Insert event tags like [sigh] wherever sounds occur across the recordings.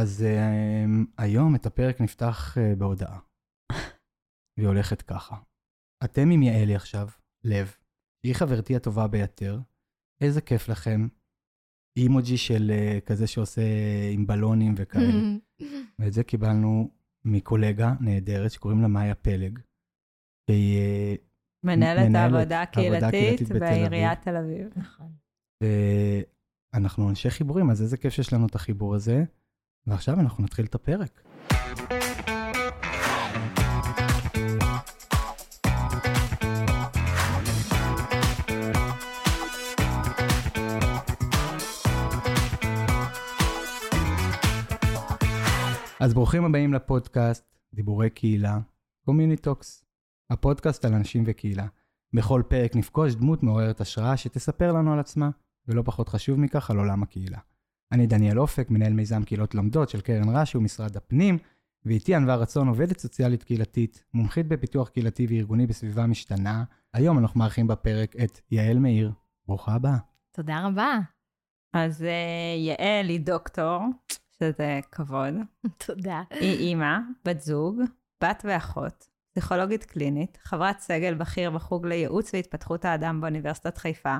אז um, היום את הפרק נפתח uh, בהודעה. והיא הולכת ככה. אתם עם יעלי עכשיו, לב, היא חברתי הטובה ביותר, איזה כיף לכם. אימוג'י של uh, כזה שעושה עם בלונים וכאלה. [laughs] ואת זה קיבלנו מקולגה נהדרת שקוראים לה מאיה פלג. שהיא אה, מנהלת מנהלת העבודה העבודה הקהילתית בעיריית תל אביב. נכון. ואנחנו אנשי חיבורים, אז איזה כיף שיש לנו את החיבור הזה. ועכשיו אנחנו נתחיל את הפרק. אז ברוכים הבאים לפודקאסט דיבורי קהילה, Talks, הפודקאסט על אנשים וקהילה. בכל פרק נפגוש דמות מעוררת השראה שתספר לנו על עצמה, ולא פחות חשוב מכך, על עולם הקהילה. אני דניאל אופק, מנהל מיזם קהילות לומדות של קרן רש"י ומשרד הפנים, ואיתי ענווה רצון, עובדת סוציאלית קהילתית, מומחית בפיתוח קהילתי וארגוני בסביבה משתנה. היום אנחנו מארחים בפרק את יעל מאיר. ברוכה הבאה. תודה רבה. אז אה, יעל היא דוקטור, שזה כבוד. [laughs] תודה. היא אימא, בת זוג, בת ואחות, פסיכולוגית קלינית, חברת סגל בכיר בחוג לייעוץ והתפתחות האדם באוניברסיטת חיפה,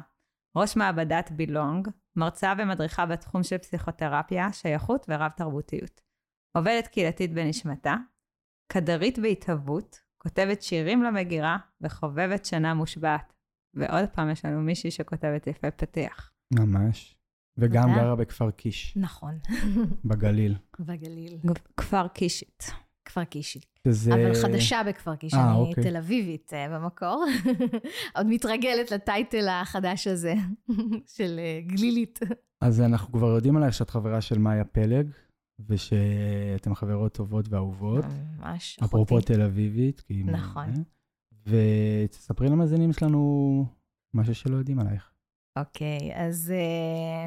ראש מעבדת בילונג, מרצה ומדריכה בתחום של פסיכותרפיה, שייכות ורב תרבותיות. עובדת קהילתית בנשמתה, קדרית בהתהוות, כותבת שירים למגירה וחובבת שנה מושבעת. ועוד פעם יש לנו מישהי שכותבת יפה פתיח. ממש. וגם. גרה בכפר קיש, נכון, בגליל. בגליל. כפר קישית. כפר קישי. שזה... אבל חדשה בכפר קיש, אה, אני אוקיי. תל אביבית אה, במקור. [laughs] עוד מתרגלת לטייטל החדש הזה [laughs] של אה, גלילית. אז אנחנו כבר יודעים עלייך שאת חברה של מאיה פלג, ושאתן חברות טובות ואהובות. ממש, אפרופו אחותי. תל אביבית, כי... נכון. ותספרי למאזינים שלנו משהו שלא יודעים עלייך. אוקיי, אז... אה,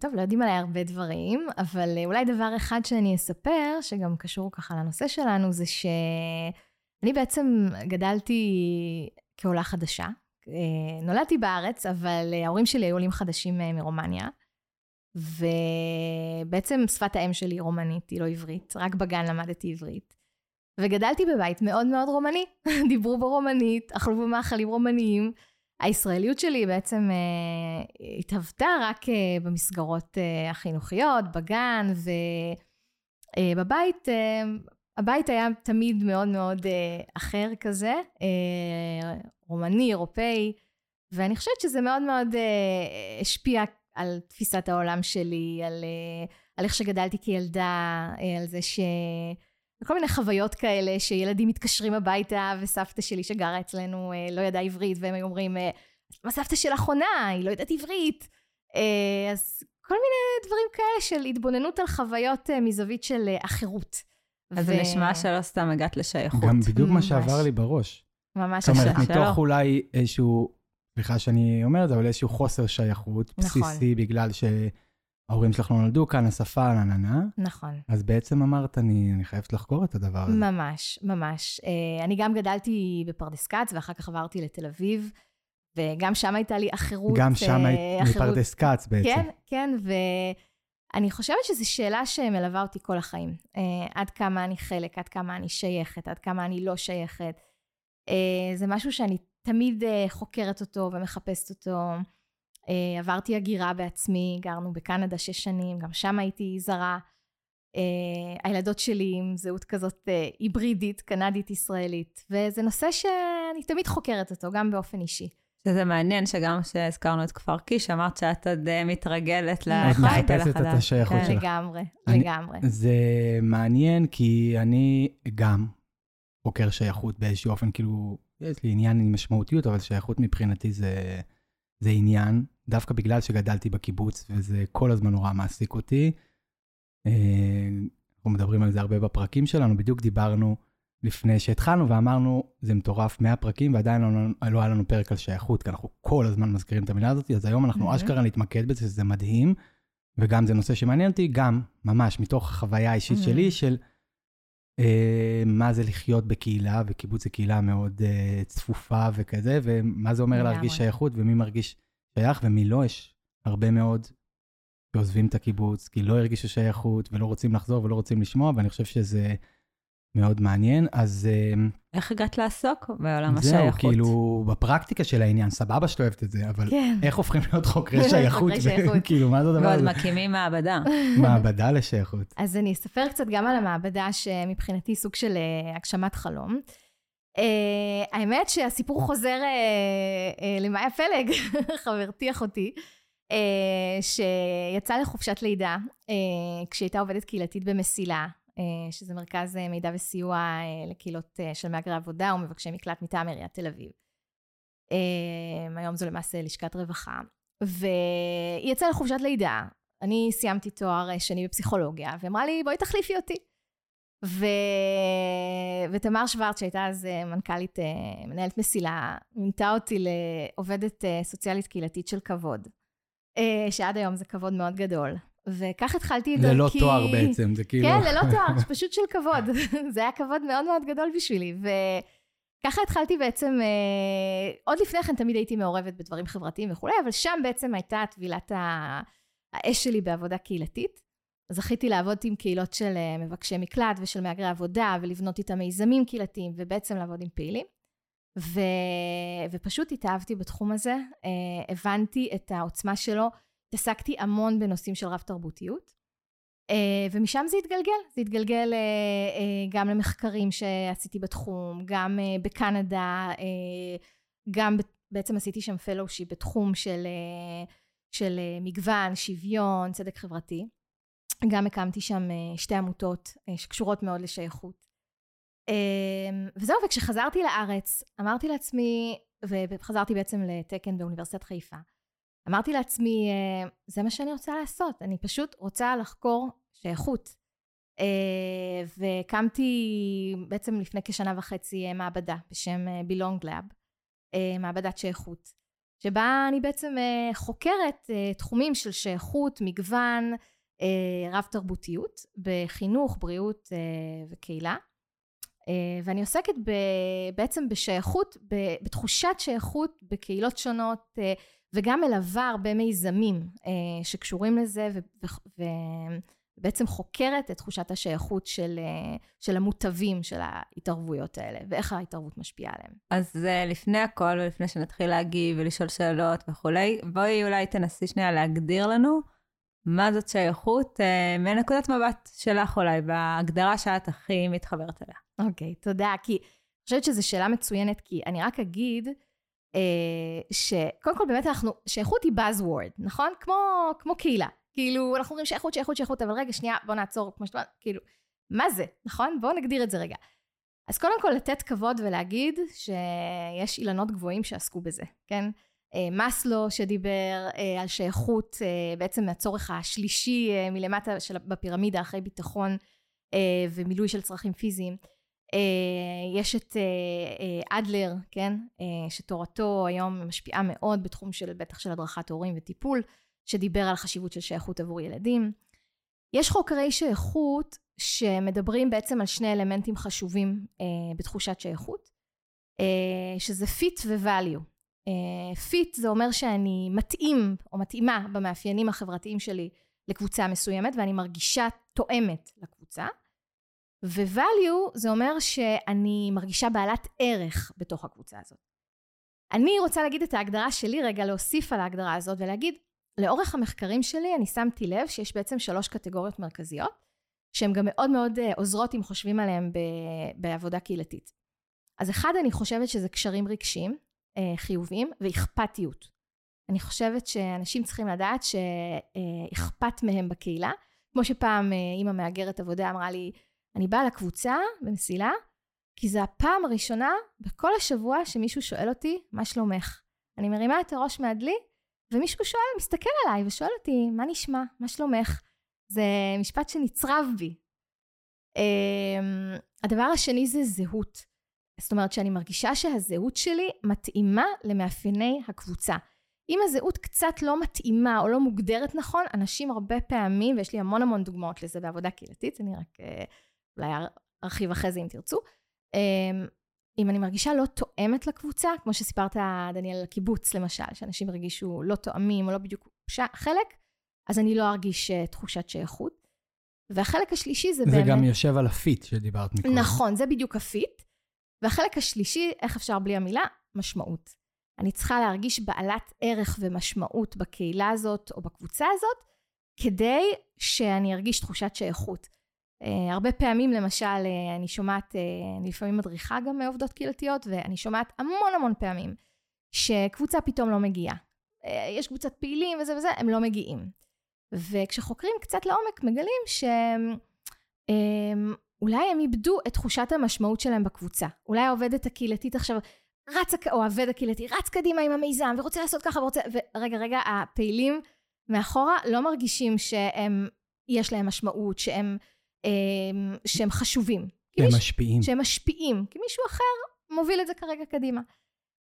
טוב, לא יודעים עליי הרבה דברים, אבל אה, אולי דבר אחד שאני אספר, שגם קשור ככה לנושא שלנו, זה שאני בעצם גדלתי כעולה חדשה. אה, נולדתי בארץ, אבל אה, ההורים שלי היו עולים חדשים אה, מרומניה. ובעצם שפת האם שלי היא רומנית, היא לא עברית, רק בגן למדתי עברית. וגדלתי בבית מאוד מאוד רומני, [laughs] דיברו בו רומנית, אכלו בו מאכלים רומניים. הישראליות שלי בעצם אה, התהוותה רק אה, במסגרות אה, החינוכיות, בגן ובבית. אה, הבית היה תמיד מאוד מאוד אה, אחר כזה, אה, רומני, אירופאי, ואני חושבת שזה מאוד מאוד אה, השפיע על תפיסת העולם שלי, על, אה, על איך שגדלתי כילדה, אה, על זה ש... כל מיני חוויות כאלה שילדים מתקשרים הביתה וסבתא שלי שגרה אצלנו אה, לא ידעה עברית והם היו אומרים אה, מה סבתא שלך עונה? היא לא יודעת עברית. אה, אז כל מיני דברים כאלה של התבוננות על חוויות אה, מזווית של אה, אחרות. אז זה נשמע שלא סתם הגעת לשייכות. גם בדיוק מה ממש. שעבר לי בראש. ממש זאת אומרת, עכשיו. שלא. מתוך אולי איזשהו, סליחה שאני אומר את זה, אבל איזשהו חוסר שייכות נכון. בסיסי, בגלל שההורים שלך לא נולדו כאן, השפה, נה נה נה. נכון. אז בעצם אמרת, אני אני חייבת לחקור את הדבר הזה. ממש, ממש. אה, אני גם גדלתי בפרדס כץ ואחר כך עברתי לתל אביב, וגם שם הייתה לי אחרות. גם שם אה, היית. מפרדס כץ בעצם. כן, כן, ואני חושבת שזו שאלה שמלווה אותי כל החיים. Uh, עד כמה אני חלק, עד כמה אני שייכת, עד כמה אני לא שייכת. זה משהו שאני תמיד חוקרת אותו ומחפשת אותו. Uh, עברתי הגירה בעצמי, גרנו בקנדה שש שנים, גם שם הייתי זרה. Uh, הילדות שלי עם זהות כזאת uh, היברידית, קנדית-ישראלית, וזה נושא שאני תמיד חוקרת אותו, גם באופן אישי. שזה מעניין שגם כשהזכרנו את כפר קיש, אמרת שאת עוד אה, מתרגלת את לטייטל מחפשת את החדש. השייכות כן. שלך. לגמרי, אני- לגמרי. זה מעניין, כי אני גם חוקר שייכות באיזשהו אופן, כאילו, יש לי עניין עם משמעותיות, אבל שייכות מבחינתי זה, זה עניין, דווקא בגלל שגדלתי בקיבוץ, וזה כל הזמן נורא מעסיק אותי. אה, אנחנו מדברים על זה הרבה בפרקים שלנו, בדיוק דיברנו לפני שהתחלנו ואמרנו, זה מטורף 100 פרקים, ועדיין לא, לא היה לנו פרק על שייכות, כי אנחנו כל הזמן מזכירים את המילה הזאת, אז היום אנחנו מהמם. אשכרה נתמקד בזה, שזה מדהים. וגם זה נושא שמעניין אותי, גם ממש מתוך החוויה האישית Mhm. שלי, של אה, מה זה לחיות בקהילה, וקיבוץ זה קהילה מאוד אה, צפופה וכזה, ומה זה אומר. להרגיש שייכות, ומי מרגיש שייך ומי לא, יש הרבה מאוד שעוזבים את הקיבוץ, כי לא הרגישו שייכות ולא רוצים לחזור ולא רוצים לשמוע, ואני חושב שזה מאוד מעניין. אז אה, איך הגעת לעסוק בעולם זהו, השייכות? כאילו, בפרקטיקה של העניין, סבבה שאת אוהבת את זה, אבל כן. איך הופכים להיות חוקרי [laughs] שייכות? חוקרי שייכות. [laughs] כאילו, מה זה הדבר ועוד הזה? מקימים מעבדה. [laughs] מעבדה לשייכות. אז אני אספר קצת גם על המעבדה, שמבחינתי סוג של אה, הגשמת חלום. Uh, האמת שהסיפור חוזר uh, uh, למאיה פלג, [laughs] חברתי אחותי, שיצאה לחופשת לידה כשהייתה עובדת קהילתית במסילה, שזה מרכז מידע וסיוע לקהילות של מהגרי עבודה ומבקשי מקלט מטעם עיריית תל אביב. היום זו למעשה לשכת רווחה. והיא יצאה לחופשת לידה, אני סיימתי תואר אה, שני בפסיכולוגיה, ואמרה לי, בואי תחליפי אותי. ו... ותמר שוורץ, שהייתה אז אה, מנכ"לית, אה, מנהלת מסילה, מינתה אותי לעובדת אה, סוציאלית קהילתית של כבוד, שעד היום זה כבוד מאוד גדול. וכך התחלתי את דרכי... ללא תואר בעצם, זה כאילו... כן, ללא תואר, [laughs] פשוט של כבוד. [laughs] זה היה כבוד מאוד מאוד גדול בשבילי. וככה התחלתי בעצם, אה, עוד לפני כן תמיד הייתי מעורבת בדברים חברתיים וכולי, אבל שם בעצם הייתה טבילת האש שלי בעבודה קהילתית. זכיתי לעבוד עם קהילות של אה, מבקשי מקלט ושל מהגרי עבודה, ולבנות איתם מיזמים קהילתיים, ובעצם לעבוד עם פעילים. ו... ופשוט התאהבתי בתחום הזה, אה, הבנתי את העוצמה שלו, התעסקתי המון בנושאים של רב תרבותיות. Uh, ומשם זה התגלגל, זה התגלגל גם למחקרים שעשיתי בתחום, גם בקנדה, גם בעצם עשיתי שם פלושיפ בתחום של, של מגוון, שוויון, צדק חברתי. גם הקמתי שם uh, שתי עמותות uh, שקשורות מאוד לשייכות. Uh, וזהו, וכשחזרתי לארץ, אמרתי לעצמי, וחזרתי בעצם לתקן באוניברסיטת חיפה, אמרתי לעצמי, אה, זה מה שאני רוצה לעשות, אני פשוט רוצה לחקור שייכות. אה, והקמתי בעצם לפני כשנה וחצי אה, מעבדה בשם Belong Lab, מעבדת שייכות, שבה אני בעצם חוקרת תחומים של שייכות, מגוון, רב תרבותיות, בחינוך, בריאות וקהילה. ואני עוסקת בעצם בשייכות, בתחושת שייכות בקהילות שונות, וגם מלווה הרבה מיזמים אה, שקשורים לזה, ובעצם חוקרת את תחושת השייכות של, אה, של המוטבים של ההתערבויות האלה, ואיך ההתערבות משפיעה עליהם. אז אה, לפני הכל, ולפני שנתחיל להגיב ולשאול שאלות וכולי, בואי אולי תנסי שנייה להגדיר לנו מה זאת שייכות אה, מנקודת מבט שלך אולי, בהגדרה שאת הכי מתחברת אליה. אוקיי, okay, תודה. כי אני חושבת שזו שאלה מצוינת, כי אני רק אגיד, אה, שקודם כל באמת אנחנו, שייכות היא Buzzword, נכון? כמו, כמו קהילה. כאילו, אנחנו אומרים שייכות, שייכות, שייכות, אבל רגע, שנייה, בוא נעצור, כמו שאתה אומר, כאילו, מה זה, נכון? בואו נגדיר את זה רגע. אז קודם כל, לתת כבוד ולהגיד שיש אילנות גבוהים שעסקו בזה, כן? אה, מאסלו שדיבר אה, על שייכות בעצם מהצורך השלישי מלמטה של, בפירמידה אחרי ביטחון ומילוי של צרכים פיזיים. אה, יש את אה, אה, אדלר, כן, שתורתו היום משפיעה מאוד בתחום של בטח של הדרכת הורים וטיפול, שדיבר על חשיבות של שייכות עבור ילדים. יש חוקרי שייכות שמדברים בעצם על שני אלמנטים חשובים בתחושת שייכות, שזה fit ו-value. Fit זה אומר שאני מתאים או מתאימה במאפיינים החברתיים שלי לקבוצה מסוימת ואני מרגישה תואמת לקבוצה. ו-value זה אומר שאני מרגישה בעלת ערך בתוך הקבוצה הזאת. אני רוצה להגיד את ההגדרה שלי רגע, להוסיף על ההגדרה הזאת ולהגיד, לאורך המחקרים שלי אני שמתי לב שיש בעצם שלוש קטגוריות מרכזיות, שהן גם מאוד מאוד אה, עוזרות אם חושבים עליהן בעבודה קהילתית. אז אחד, אני חושבת שזה קשרים רגשיים, אה, חיוביים, ואכפתיות. אני חושבת שאנשים צריכים לדעת שאכפת מהם בקהילה. כמו שפעם אה, אימא מהגרת עבודה אמרה לי, אני באה לקבוצה במסילה, כי זו הפעם הראשונה בכל השבוע שמישהו שואל אותי, מה שלומך? אני מרימה את הראש מהדלי, ומישהו שואל, מסתכל עליי ושואל אותי, מה נשמע? מה שלומך? זה משפט שנצרב בי. Um, הדבר השני זה זהות. זאת אומרת שאני מרגישה שהזהות שלי מתאימה למאפייני הקבוצה. אם הזהות קצת לא מתאימה או לא מוגדרת נכון, אנשים הרבה פעמים, ויש לי המון המון דוגמאות לזה בעבודה קהילתית, אני רק uh, אולי ארחיב אחרי זה אם תרצו. אמ, אם אני מרגישה לא תואמת לקבוצה, כמו שסיפרת, דניאל, על הקיבוץ למשל, שאנשים הרגישו לא תואמים או לא בדיוק חלק, אז אני לא ארגיש uh, תחושת שייכות. והחלק השלישי זה, זה באמת... זה גם יושב על ה fit שדיברת מקודם. נכון, זה בדיוק ה fit. והחלק השלישי, איך אפשר בלי המילה? משמעות. אני צריכה להרגיש בעלת ערך ומשמעות בקהילה הזאת או בקבוצה הזאת, כדי שאני ארגיש תחושת שייכות. Uh, הרבה פעמים, למשל, uh, אני שומעת, uh, אני לפעמים מדריכה גם עובדות קהילתיות, ואני שומעת המון המון פעמים שקבוצה פתאום לא מגיעה. Uh, יש קבוצת פעילים וזה וזה, הם לא מגיעים. וכשחוקרים קצת לעומק, מגלים שאולי הם איבדו את תחושת המשמעות שלהם בקבוצה. אולי העובדת הקהילתית עכשיו רץ, או העובד הקהילתי רץ קדימה עם המיזם ורוצה לעשות ככה ורוצה, ורגע, רגע, הפעילים מאחורה לא מרגישים שהם, יש להם משמעות, שהם, הם, שהם חשובים. שהם משפיעים. שהם משפיעים, כי מישהו אחר מוביל את זה כרגע קדימה.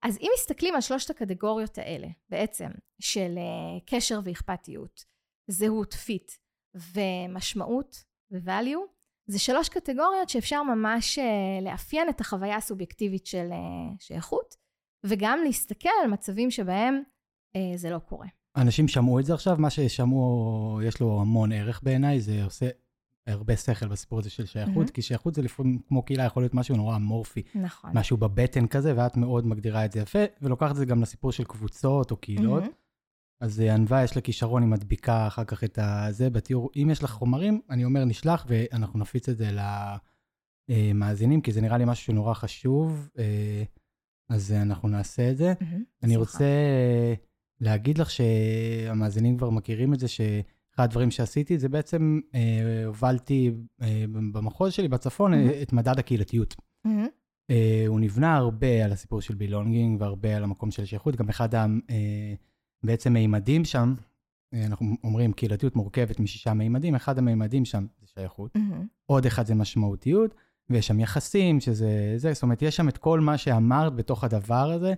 אז אם מסתכלים על שלושת הקטגוריות האלה, בעצם, של uh, קשר ואכפתיות, זהות, פיט ומשמעות ו-value, זה שלוש קטגוריות שאפשר ממש uh, לאפיין את החוויה הסובייקטיבית של uh, שייכות, וגם להסתכל על מצבים שבהם uh, זה לא קורה. אנשים שמעו את זה עכשיו, מה ששמעו, יש לו המון ערך בעיניי, זה עושה הרבה שכל בסיפור הזה של שייכות, mm-hmm. כי שייכות זה לפעמים כמו קהילה, יכול להיות משהו נורא אמורפי. נכון. משהו בבטן כזה, ואת מאוד מגדירה את זה יפה, ולוקחת את זה גם לסיפור של קבוצות או קהילות. Mm-hmm. אז ענווה, יש לה כישרון, היא מדביקה אחר כך את הזה בתיאור. אם יש לך חומרים, אני אומר, נשלח, ואנחנו נפיץ את זה למאזינים, כי זה נראה לי משהו שנורא חשוב, אז אנחנו נעשה את זה. אני רוצה להגיד לך שהמאזינים כבר מכירים את זה, שאחד הדברים שעשיתי, זה בעצם אה, הובלתי אה, במחוז שלי, בצפון. את מדד הקהילתיות. אה, הוא נבנה הרבה על הסיפור של בילונגינג והרבה על המקום של שייכות. גם אחד ה... בעצם מימדים שם, אה, אנחנו אומרים קהילתיות מורכבת משישה מימדים, אחד המימדים שם זה שייכות, mm-hmm. עוד אחד זה משמעותיות, ויש שם יחסים, שזה זה, זאת אומרת, יש שם את כל מה שאמרת בתוך הדבר הזה,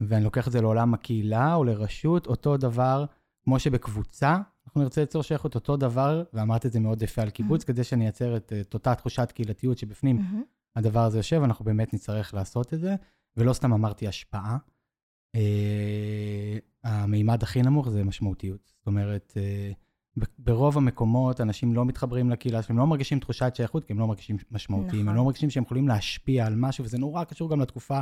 ואני לוקח את זה לעולם הקהילה או לרשות, אותו דבר, כמו שבקבוצה, אנחנו נרצה ליצור שייכות אותו דבר, ואמרת את זה מאוד יפה על קיבוץ, mm-hmm. כדי שאני אייצר את, את אותה תחושת קהילתיות שבפנים mm-hmm. הדבר הזה יושב, אנחנו באמת נצטרך לעשות את זה, ולא סתם אמרתי השפעה. אה, המימד הכי נמוך זה משמעותיות. זאת אומרת, אה, ברוב המקומות אנשים לא מתחברים לקהילה שלהם, לא מרגישים תחושת שייכות, כי הם לא מרגישים משמעותיים, נכון. הם לא מרגישים שהם יכולים להשפיע על משהו, וזה נורא קשור גם לתקופה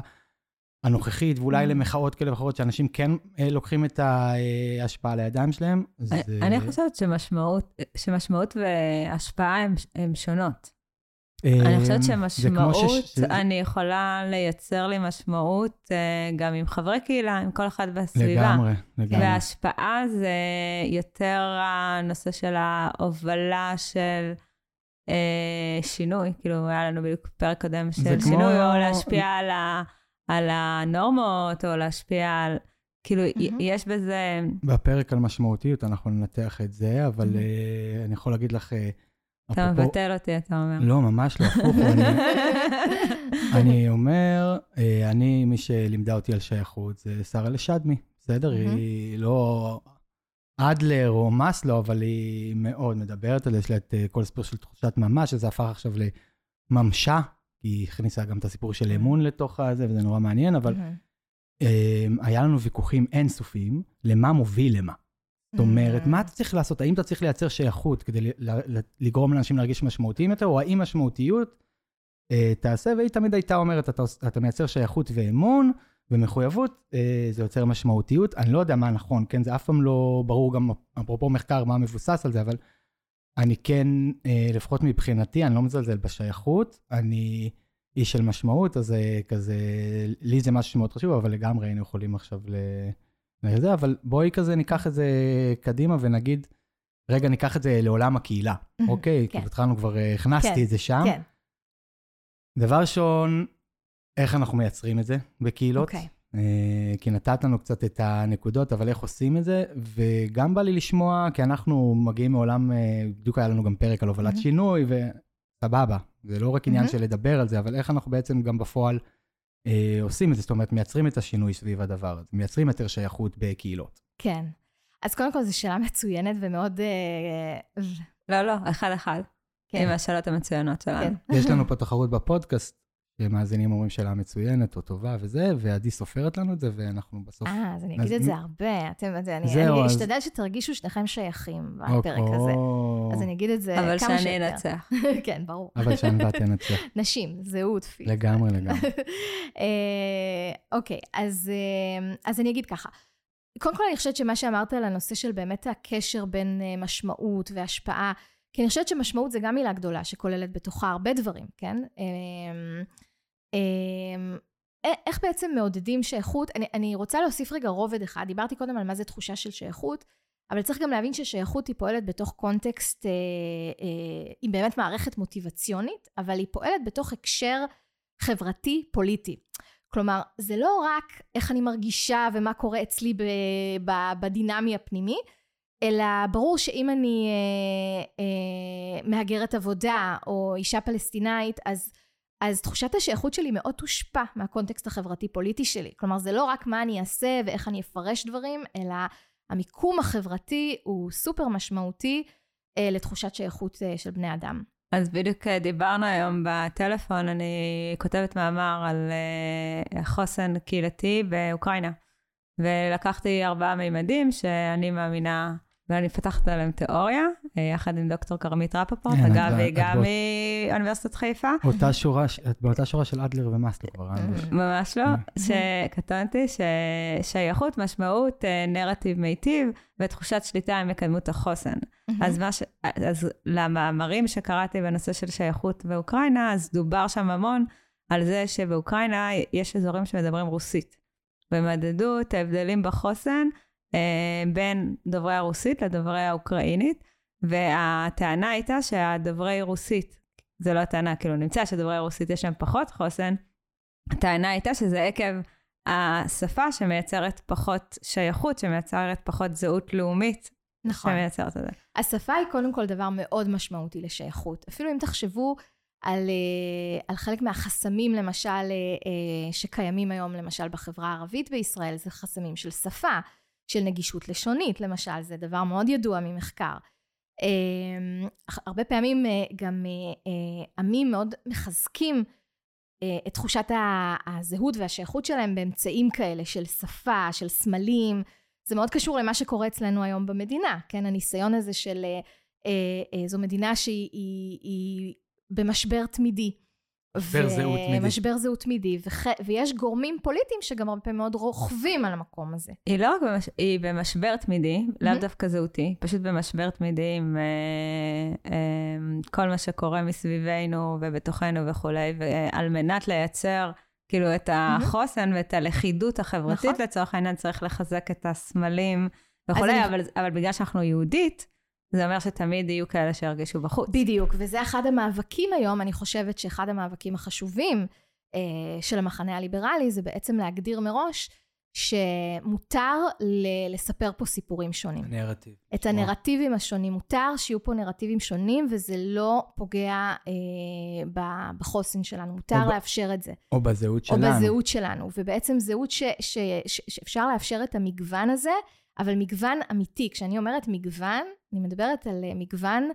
הנוכחית, ואולי mm. למחאות כאלה ואחרות, שאנשים כן אה, לוקחים את ההשפעה לידיים שלהם. אני, זה... אני חושבת שמשמעות, שמשמעות והשפעה הן שונות. אני חושבת אה, שמשמעות, שש... אני יכולה לייצר לי משמעות uh, גם עם חברי קהילה, עם כל אחד בסביבה. לגמרי, לגמרי. וההשפעה זה יותר הנושא של ההובלה של uh, שינוי. כאילו, היה לנו בדיוק פרק קודם של שינוי, כמו... או להשפיע על, ה, על הנורמות, או להשפיע על... כאילו, mm-hmm. יש בזה... בפרק על משמעותיות אנחנו ננתח את זה, אבל mm-hmm. uh, אני יכול להגיד לך... Uh, אתה מבטל אותי, אתה אומר. לא, ממש לא, הפוך. [laughs] אני אומר, אה, אני, מי שלימדה אותי על שייכות זה שרה לשדמי, בסדר? היא לא אדלר או מאסלו, אבל היא מאוד מדברת על זה, יש לה את אה, כל הסיפור של תחושת ממש, שזה הפך עכשיו לממשה, כי היא הכניסה גם את הסיפור של אמון לתוך הזה, וזה נורא מעניין, אבל אה, היה לנו ויכוחים אינסופיים למה מוביל למה. זאת אומרת, מה אתה צריך לעשות? האם אתה צריך לייצר שייכות כדי לגרום לאנשים להרגיש משמעותיים יותר, או האם משמעותיות אה, תעשה? והיא תמיד הייתה אומרת, אתה, אתה מייצר שייכות ואמון ומחויבות, אה, זה יוצר משמעותיות. אני לא יודע מה נכון, כן? זה אף פעם לא ברור גם, אפרופו מחקר, מה מבוסס על זה, אבל אני כן, אה, לפחות מבחינתי, אני לא מזלזל בשייכות, אני איש של משמעות, אז זה כזה, לי זה משהו שמאוד חשוב, אבל לגמרי היינו יכולים עכשיו ל... וזה, אבל בואי כזה ניקח את זה קדימה ונגיד, רגע, ניקח את זה לעולם הקהילה, אוקיי? כן. כי התחלנו כבר, אה, הכנסתי כן, את זה שם. כן. דבר ראשון, איך אנחנו מייצרים את זה בקהילות? אוקיי. אה, כי נתת לנו קצת את הנקודות, אבל איך עושים את זה? וגם בא לי לשמוע, כי אנחנו מגיעים מעולם, אה, בדיוק היה לנו גם פרק על הובלת שינוי, וסבבה. זה לא רק עניין של לדבר על זה, אבל איך אנחנו בעצם גם בפועל עושים את זה, זאת אומרת, מייצרים את השינוי סביב הדבר הזה, מייצרים יותר שייכות בקהילות. כן. אז קודם כל, זו שאלה מצוינת ומאוד... אה, לא, לא, אחד-אחד. כן. עם השאלות המצוינות שלנו. כן. יש לנו פה תחרות בפודקאסט, שמאזינים אומרים שאלה מצוינת או טובה וזה, ועדי סופרת לנו את זה, ואנחנו בסוף... אה, אז אני אגיד את זה הרבה. אתם, אני, אשתדל שתרגישו שניכם שייכים בפרק הזה. או- אז אני אגיד את זה אבל כמה שאני שיותר. אנצח. [laughs] כן, ברור. אבל שענווה תנצח. [laughs] נשים, זהות, פיזית. לגמרי, לגמרי. [laughs] אה, אוקיי, אז, אה, אז אני אגיד ככה. קודם כל אני חושבת שמה שאמרת על הנושא של באמת הקשר בין אה, משמעות והשפעה, כי אני חושבת שמשמעות זה גם מילה גדולה שכוללת בתוכה הרבה דברים, כן? אה, אה, א- איך בעצם מעודדים שייכות? אני, אני רוצה להוסיף רגע רובד אחד, דיברתי קודם על מה זה תחושה של שייכות, אבל צריך גם להבין ששייכות היא פועלת בתוך קונטקסט, אה, אה, היא באמת מערכת מוטיבציונית, אבל היא פועלת בתוך הקשר חברתי פוליטי. כלומר, זה לא רק איך אני מרגישה ומה קורה אצלי ב, ב, בדינמי הפנימי, אלא ברור שאם אני אה, אה, מהגרת עבודה או אישה פלסטינאית, אז, אז תחושת השייכות שלי מאוד תושפע מהקונטקסט החברתי-פוליטי שלי. כלומר, זה לא רק מה אני אעשה ואיך אני אפרש דברים, אלא המיקום החברתי הוא סופר משמעותי אה, לתחושת שייכות אה, של בני אדם. אז בדיוק אה, דיברנו היום בטלפון, אני כותבת מאמר על אה, חוסן קהילתי באוקראינה. ולקחתי ארבעה מימדים שאני מאמינה, ואני פתחת עליהם תיאוריה, יחד עם דוקטור כרמית רפפורט, כן, אגב, את- היא את גם מאוניברסיטת חיפה. אותה שורה, את באותה שורה של אדלר ומאסלו כבר, אה? ממש לא, שקטונתי, ששייכות, משמעות, אה, נרטיב מיטיב ותחושת שליטה עם מקדמות החוסן. אז, מה ש... אז למאמרים שקראתי בנושא של שייכות באוקראינה, אז דובר שם המון על זה שבאוקראינה יש אזורים שמדברים רוסית. ומדדו את ההבדלים בחוסן אה, בין דוברי הרוסית לדוברי האוקראינית, והטענה הייתה שהדוברי רוסית, זה לא הטענה, כאילו נמצא שדוברי רוסית יש להם פחות חוסן, הטענה הייתה שזה עקב השפה שמייצרת פחות שייכות, שמייצרת פחות זהות לאומית, נכון. שמייצרת את זה. השפה היא קודם כל דבר מאוד משמעותי לשייכות. אפילו אם תחשבו על, אה, על חלק מהחסמים, למשל, אה, אה, שקיימים היום, למשל, בחברה הערבית בישראל, זה חסמים של שפה, של נגישות לשונית, למשל, זה דבר מאוד ידוע ממחקר. אה, הרבה פעמים אה, גם אה, עמים מאוד מחזקים את תחושת הזהות והשייכות שלהם באמצעים כאלה של שפה, של סמלים. זה מאוד קשור למה שקורה אצלנו היום במדינה, כן? הניסיון הזה של... זו מדינה שהיא היא, היא במשבר תמידי. משבר זהות תמידי. משבר זהות תמידי, וח, ויש גורמים פוליטיים שגם הרבה מאוד רוכבים על המקום הזה. היא לא רק במש... היא במשבר תמידי, לאו מהמם. דווקא זהותי, פשוט במשבר תמידי עם אה, אה, כל מה שקורה מסביבנו ובתוכנו וכולי, ועל מנת לייצר כאילו את החוסן ואת הלכידות החברתית נכון. לצורך העניין צריך לחזק את הסמלים וכולי, אני- אבל, אבל בגלל שאנחנו יהודית, זה אומר שתמיד יהיו כאלה שירגישו בחוץ. בדיוק, וזה אחד המאבקים היום, אני חושבת שאחד המאבקים החשובים אה, של המחנה הליברלי, זה בעצם להגדיר מראש שמותר ל- לספר פה סיפורים שונים. הנרטיב. את הנרטיבים השונים. מותר שיהיו פה נרטיבים שונים, וזה לא פוגע אה, ב- בחוסן שלנו. מותר או ב- לאפשר את זה. או בזהות או שלנו. בזהות שלנו. ובעצם זהות ש, ש, ש, שאפשר לאפשר את המגוון הזה, אבל מגוון אמיתי. כשאני אומרת מגוון, אני מדברת על אה, מגוון,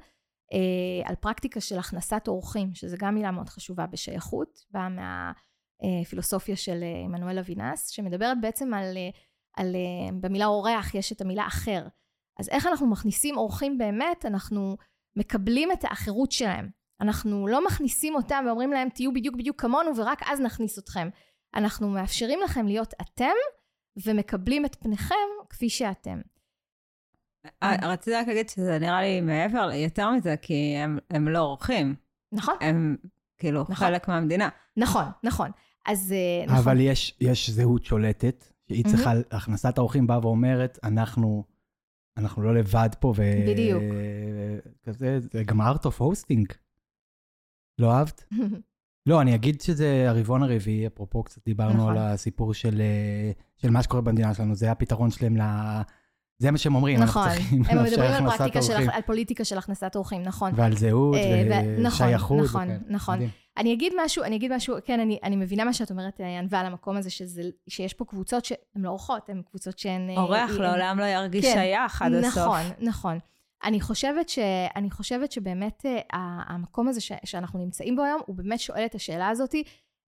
אה, על פרקטיקה של הכנסת אורחים, שזו גם מילה מאוד חשובה בשייכות, באה מהפילוסופיה של אה, עמנואל אבינס, שמדברת בעצם על, אה, על, אה, במילה אורח יש את המילה אחר. אז איך אנחנו מכניסים אורחים באמת? אנחנו מקבלים את האחרות שלהם. אנחנו לא מכניסים אותם ואומרים להם תהיו בדיוק בדיוק כמונו ורק אז נכניס אתכם. אנחנו מאפשרים לכם להיות אתם ומקבלים את פניכם כפי שאתם. אה, רציתי רק להגיד שזה נראה לי מעבר, יותר מזה, כי הם, הם לא אורחים, נכון? הם כאילו נכון. חלק מהמדינה. נכון, נכון. אז אה, נכון. אבל יש, יש זהות שולטת, שהיא צריכה, הכנסת האורחים באה ואומרת, אנחנו, אנחנו לא לבד פה, ו... בדיוק. כזה, זה גם art of hosting. לא אהבת? [laughs] לא, אני אגיד שזה הרבעון הרביעי, אפרופו קצת דיברנו נכון. על הסיפור של, אה, של מה שקורה במדינה שלנו, זה הפתרון שלהם ל... זה מה שהם אומרים, נכון. אנחנו צריכים הם לאפשר מדברים על הכנסת פרקטיקה של, אורחים. על פוליטיקה של הכנסת אורחים, נכון. ועל זהות, אה, ו- נכון, ושייכות. נכון. נכון. מדהים. אני אגיד משהו, אני אגיד משהו, כן, אני, אני מבינה מה שאת אומרת, אה, ענווה, על המקום הזה, שזה, שיש פה קבוצות שהן לא אורחות, הן קבוצות שהן... אה, אורח הן- לעולם לא ירגיש כן, שייך עד הסוף. נכון, נכון. אני חושבת, ש, אני חושבת שבאמת ה- המקום הזה ש, שאנחנו נמצאים בו היום, הוא באמת שואל את השאלה הזאתי,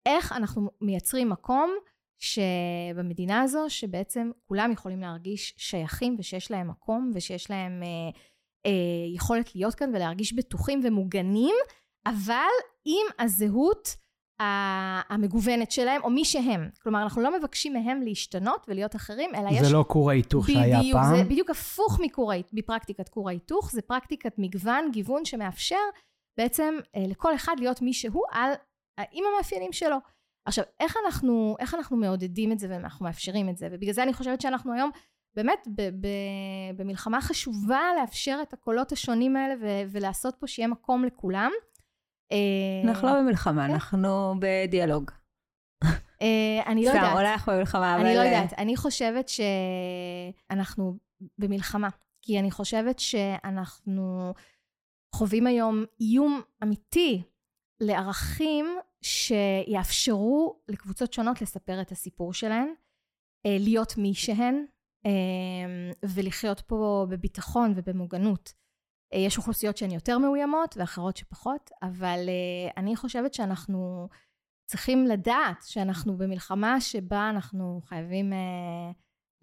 איך אנחנו מייצרים מקום שבמדינה הזו, שבעצם כולם יכולים להרגיש שייכים ושיש להם מקום ושיש להם אה, אה, יכולת להיות כאן ולהרגיש בטוחים ומוגנים, אבל עם הזהות המגוונת שלהם, או מי שהם. כלומר, אנחנו לא מבקשים מהם להשתנות ולהיות אחרים, אלא יש... זה לא כור ההיתוך שהיה בדיוק, פעם. זה בדיוק הפוך מכור, מפרקטיקת כור ההיתוך, זה פרקטיקת מגוון, גיוון, שמאפשר בעצם אה, לכל אחד להיות מי שהוא על, עם המאפיינים שלו. עכשיו, איך אנחנו, איך אנחנו מעודדים את זה ואנחנו מאפשרים את זה? ובגלל זה אני חושבת שאנחנו היום באמת ב- ב- במלחמה חשובה לאפשר את הקולות השונים האלה ו- ולעשות פה שיהיה מקום לכולם. אה, אנחנו לא במלחמה, כן? אנחנו בדיאלוג. אה, אני לא יודעת. סתם, אולי אנחנו במלחמה, אבל... אני לא יודעת. אני חושבת שאנחנו במלחמה. כי אני חושבת שאנחנו חווים היום איום אמיתי לערכים שיאפשרו לקבוצות שונות לספר את הסיפור שלהן, אה, להיות מי שהן, ולחיות פה בביטחון ובמוגנות. אה, יש אוכלוסיות שהן יותר מאוימות ואחרות שפחות, אבל אה, אני חושבת שאנחנו צריכים לדעת שאנחנו במלחמה שבה אנחנו חייבים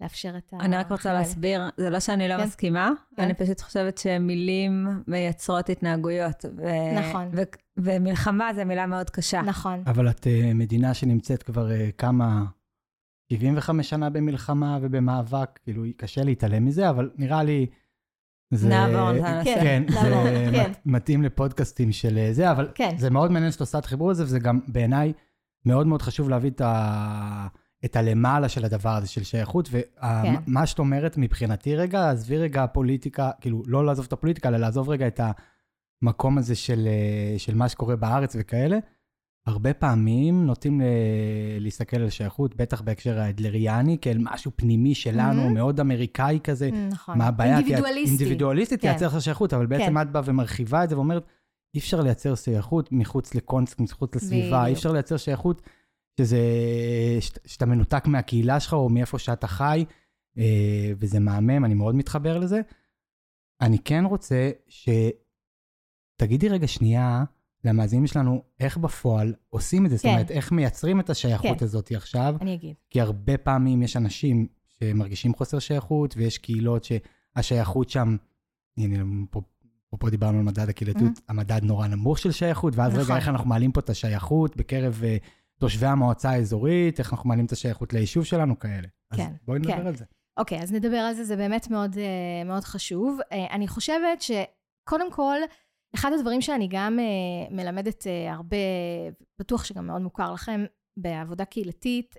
לאפשר את ה... אני רק רוצה להסביר, זה לא שאני לא כן. מסכימה, כן. אני פשוט חושבת שמילים מייצרות התנהגויות. ו- נכון. ו- ומלחמה זה מילה מאוד קשה. נכון. אבל את מדינה שנמצאת כבר כמה, 75 שנה במלחמה ובמאבק, כאילו קשה להתעלם מזה, אבל נראה לי... זה... נעבור לנושא. כן, זה כן. מתאים לפודקאסטים של אה, זה, אבל כן. זה מאוד מעניין שאת עושה את החיבור הזה, וזה גם בעיניי מאוד מאוד חשוב להביא את, ה... את הלמעלה של הדבר הזה, של שייכות, ומה כן. שאת אומרת מבחינתי רגע, עזבי רגע הפוליטיקה, כאילו, לא לעזוב את הפוליטיקה, אלא לעזוב רגע את המקום הזה של, אה, של מה שקורה בארץ וכאלה. הרבה פעמים נוטים להסתכל על שייכות, בטח בהקשר האדלריאני, כאל משהו פנימי שלנו, mm-hmm. מאוד אמריקאי כזה. נכון. מה הבעיה? אינדיבידואליסטי. אינדיבידואליסטי כן. תייצר לך שייכות, אבל בעצם כן. את באה ומרחיבה את זה ואומרת, אי אפשר לייצר שייכות מחוץ לקונסט, מחוץ לסביבה, אי אפשר לייצר שייכות שזה, שאתה מנותק מהקהילה שלך או מאיפה שאתה חי, אה, וזה מהמם, אני מאוד מתחבר לזה. אני כן רוצה שתגידי רגע שנייה, למאזינים שלנו, איך בפועל עושים את זה? כן. זאת אומרת, איך מייצרים את השייכות כן. הזאת עכשיו? אני אגיד. כי הרבה פעמים יש אנשים שמרגישים חוסר שייכות, ויש קהילות שהשייכות שם, הנה, פה, פה, פה דיברנו על מדד הקהילתיות, mm-hmm. המדד נורא נמוך של שייכות, ואז נכון. רגע, איך אנחנו מעלים פה את השייכות בקרב uh, תושבי המועצה האזורית, איך אנחנו מעלים את השייכות ליישוב שלנו כאלה. כן, אז בואי נדבר כן. על זה. אוקיי, אז נדבר על זה, זה באמת מאוד, uh, מאוד חשוב. Uh, אני חושבת שקודם כל, אחד הדברים שאני גם uh, מלמדת הרבה, בטוח שגם מאוד מוכר לכם, בעבודה קהילתית,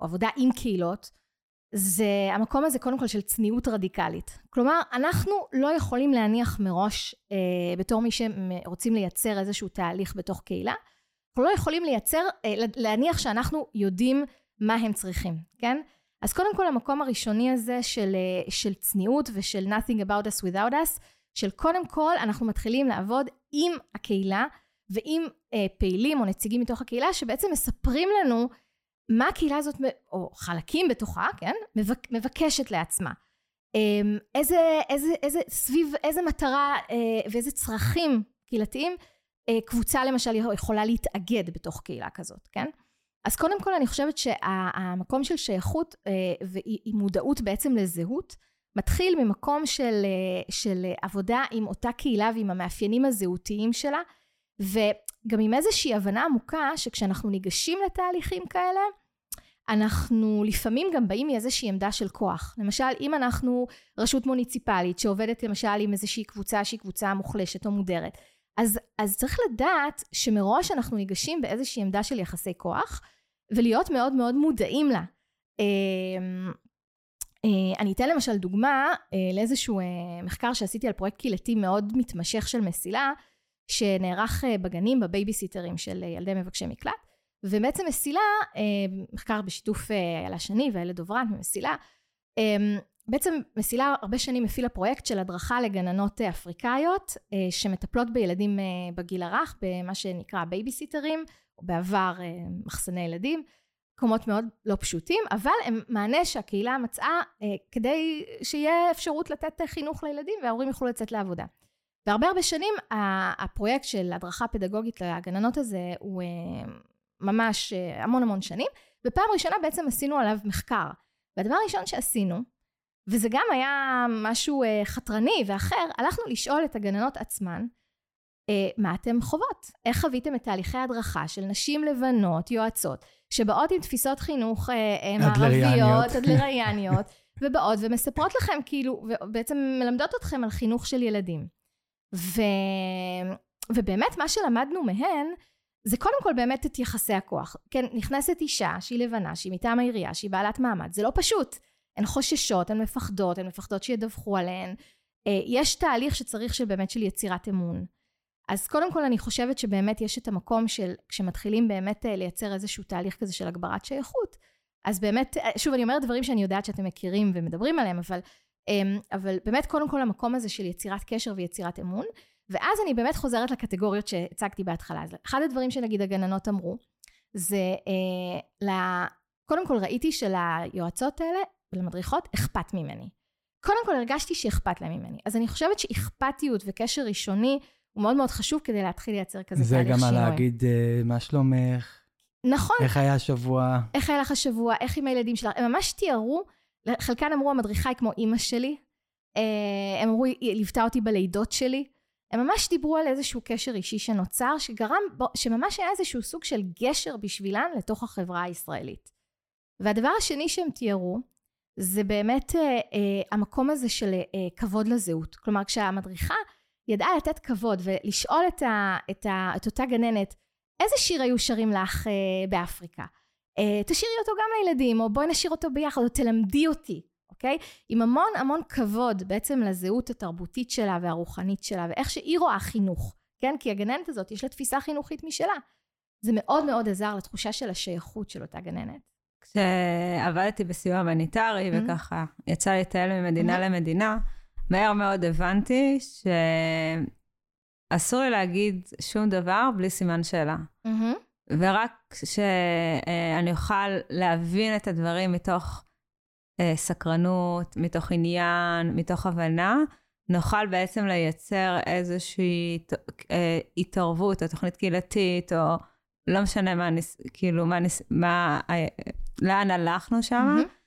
או עבודה עם קהילות, זה המקום הזה קודם כל של צניעות רדיקלית. כלומר, אנחנו לא יכולים להניח מראש, uh, בתור מי שרוצים לייצר איזשהו תהליך בתוך קהילה, אנחנו לא יכולים לייצר, uh, להניח שאנחנו יודעים מה הם צריכים, כן? אז קודם כל המקום הראשוני הזה של, uh, של צניעות ושל nothing about us without us, של קודם כל אנחנו מתחילים לעבוד עם הקהילה ועם אה, פעילים או נציגים מתוך הקהילה שבעצם מספרים לנו מה הקהילה הזאת, או חלקים בתוכה, כן, מבק, מבקשת לעצמה. אה, איזה, איזה, איזה, סביב איזה מטרה אה, ואיזה צרכים קהילתיים אה, קבוצה למשל יכולה להתאגד בתוך קהילה כזאת, כן? אז קודם כל אני חושבת שהמקום של שייכות אה, והיא מודעות בעצם לזהות, מתחיל ממקום של, אה, של עבודה עם אותה קהילה ועם המאפיינים הזהותיים שלה, וגם עם איזושהי הבנה עמוקה שכשאנחנו ניגשים לתהליכים כאלה, אנחנו לפעמים גם באים מאיזושהי עמדה של כוח. למשל, אם אנחנו רשות מוניציפלית שעובדת למשל עם איזושהי קבוצה שהיא קבוצה מוחלשת או מודרת, אז, אז צריך לדעת שמראש אנחנו ניגשים באיזושהי עמדה של יחסי כוח, ולהיות מאוד מאוד מודעים לה. אמ, אה, אני אתן למשל דוגמה אה, לאיזשהו אה, מחקר שעשיתי על פרויקט קהילתי מאוד מתמשך של מסילה, שנערך בגנים בבייביסיטרים של ילדי מבקשי מקלט. ובעצם מסילה, מחקר בשיתוף איילה שני והילה דוברן ממסילה, בעצם מסילה הרבה שנים הפעילה פרויקט של הדרכה לגננות אפריקאיות שמטפלות בילדים בגיל הרך במה שנקרא בייביסיטרים, או בעבר מחסני ילדים. מקומות מאוד לא פשוטים, אבל הם מענה שהקהילה מצאה אה, כדי שיהיה אפשרות לתת חינוך לילדים וההורים יוכלו לצאת לעבודה. והרבה הרבה שנים הפרויקט של הדרכה פדגוגית לגננות הזה הוא אה, ממש אה, המון המון שנים, ופעם ראשונה בעצם עשינו עליו מחקר. והדבר הראשון שעשינו, וזה גם היה משהו אה, חתרני ואחר, הלכנו לשאול את הגננות עצמן, אה, מה אתם חוות? איך חוויתם את תהליכי ההדרכה של נשים לבנות, יועצות, שבאות עם תפיסות חינוך אה, מערביות, אדלריאניות, [laughs] ובאות ומספרות לכם כאילו, ובעצם מלמדות אתכם על חינוך של ילדים. ו... ובאמת מה שלמדנו מהן, זה קודם כל באמת את יחסי הכוח. כן, נכנסת אישה שהיא לבנה, שהיא מטעם העירייה, שהיא בעלת מעמד, זה לא פשוט. הן חוששות, הן מפחדות, הן מפחדות שידווחו עליהן. יש תהליך שצריך של באמת של יצירת אמון. אז קודם כל אני חושבת שבאמת יש את המקום של כשמתחילים באמת אה, לייצר איזשהו תהליך כזה של הגברת שייכות, אז באמת, אה, שוב אני אומרת דברים שאני יודעת שאתם מכירים ומדברים עליהם, אבל, אמ, אבל באמת קודם כל המקום הזה של יצירת קשר ויצירת אמון, ואז אני באמת חוזרת לקטגוריות שהצגתי בהתחלה. אז אחד הדברים שנגיד הגננות אמרו, זה אה, קודם כל ראיתי שליועצות האלה ולמדריכות אכפת ממני. קודם כל הרגשתי שאכפת להם ממני. אז אני חושבת שאכפתיות וקשר ראשוני הוא מאוד מאוד חשוב כדי להתחיל לייצר כזה תהליך שינוי. זה גם על להגיד, uh, מה שלומך? נכון. איך היה השבוע? איך היה לך השבוע? איך עם הילדים שלך? הם ממש תיארו, חלקן אמרו, המדריכה היא כמו אימא שלי. Uh, הם אמרו, היא ליוותה אותי בלידות שלי. הם ממש דיברו על איזשהו קשר אישי שנוצר, שגרם, שממש היה איזשהו סוג של גשר בשבילן לתוך החברה הישראלית. והדבר השני שהם תיארו, זה באמת uh, uh, המקום הזה של uh, כבוד לזהות. כלומר, כשהמדריכה ידעה לתת כבוד ולשאול את, ה, את, ה, את אותה גננת, איזה שיר היו שרים לך אה, באפריקה? אה, תשאירי אותו גם לילדים, או בואי נשאיר אותו ביחד, או תלמדי אותי, אוקיי? עם המון המון כבוד בעצם לזהות התרבותית שלה והרוחנית שלה, ואיך שהיא רואה חינוך, כן? כי הגננת הזאת, יש לה תפיסה חינוכית משלה. זה מאוד מאוד עזר לתחושה של השייכות של אותה גננת. כשעבדתי בסיוע הומניטרי, mm-hmm. וככה יצא לי לטייל ממדינה mm-hmm. למדינה, מהר מאוד הבנתי שאסור לי להגיד שום דבר בלי סימן שאלה. Mm-hmm. ורק שאני אוכל להבין את הדברים מתוך אה, סקרנות, מתוך עניין, מתוך הבנה, נוכל בעצם לייצר איזושהי אה, התערבות או תוכנית קהילתית, או לא משנה מה, ניס, כאילו, מה, ניס, מה, לאן הלכנו שם. Mm-hmm.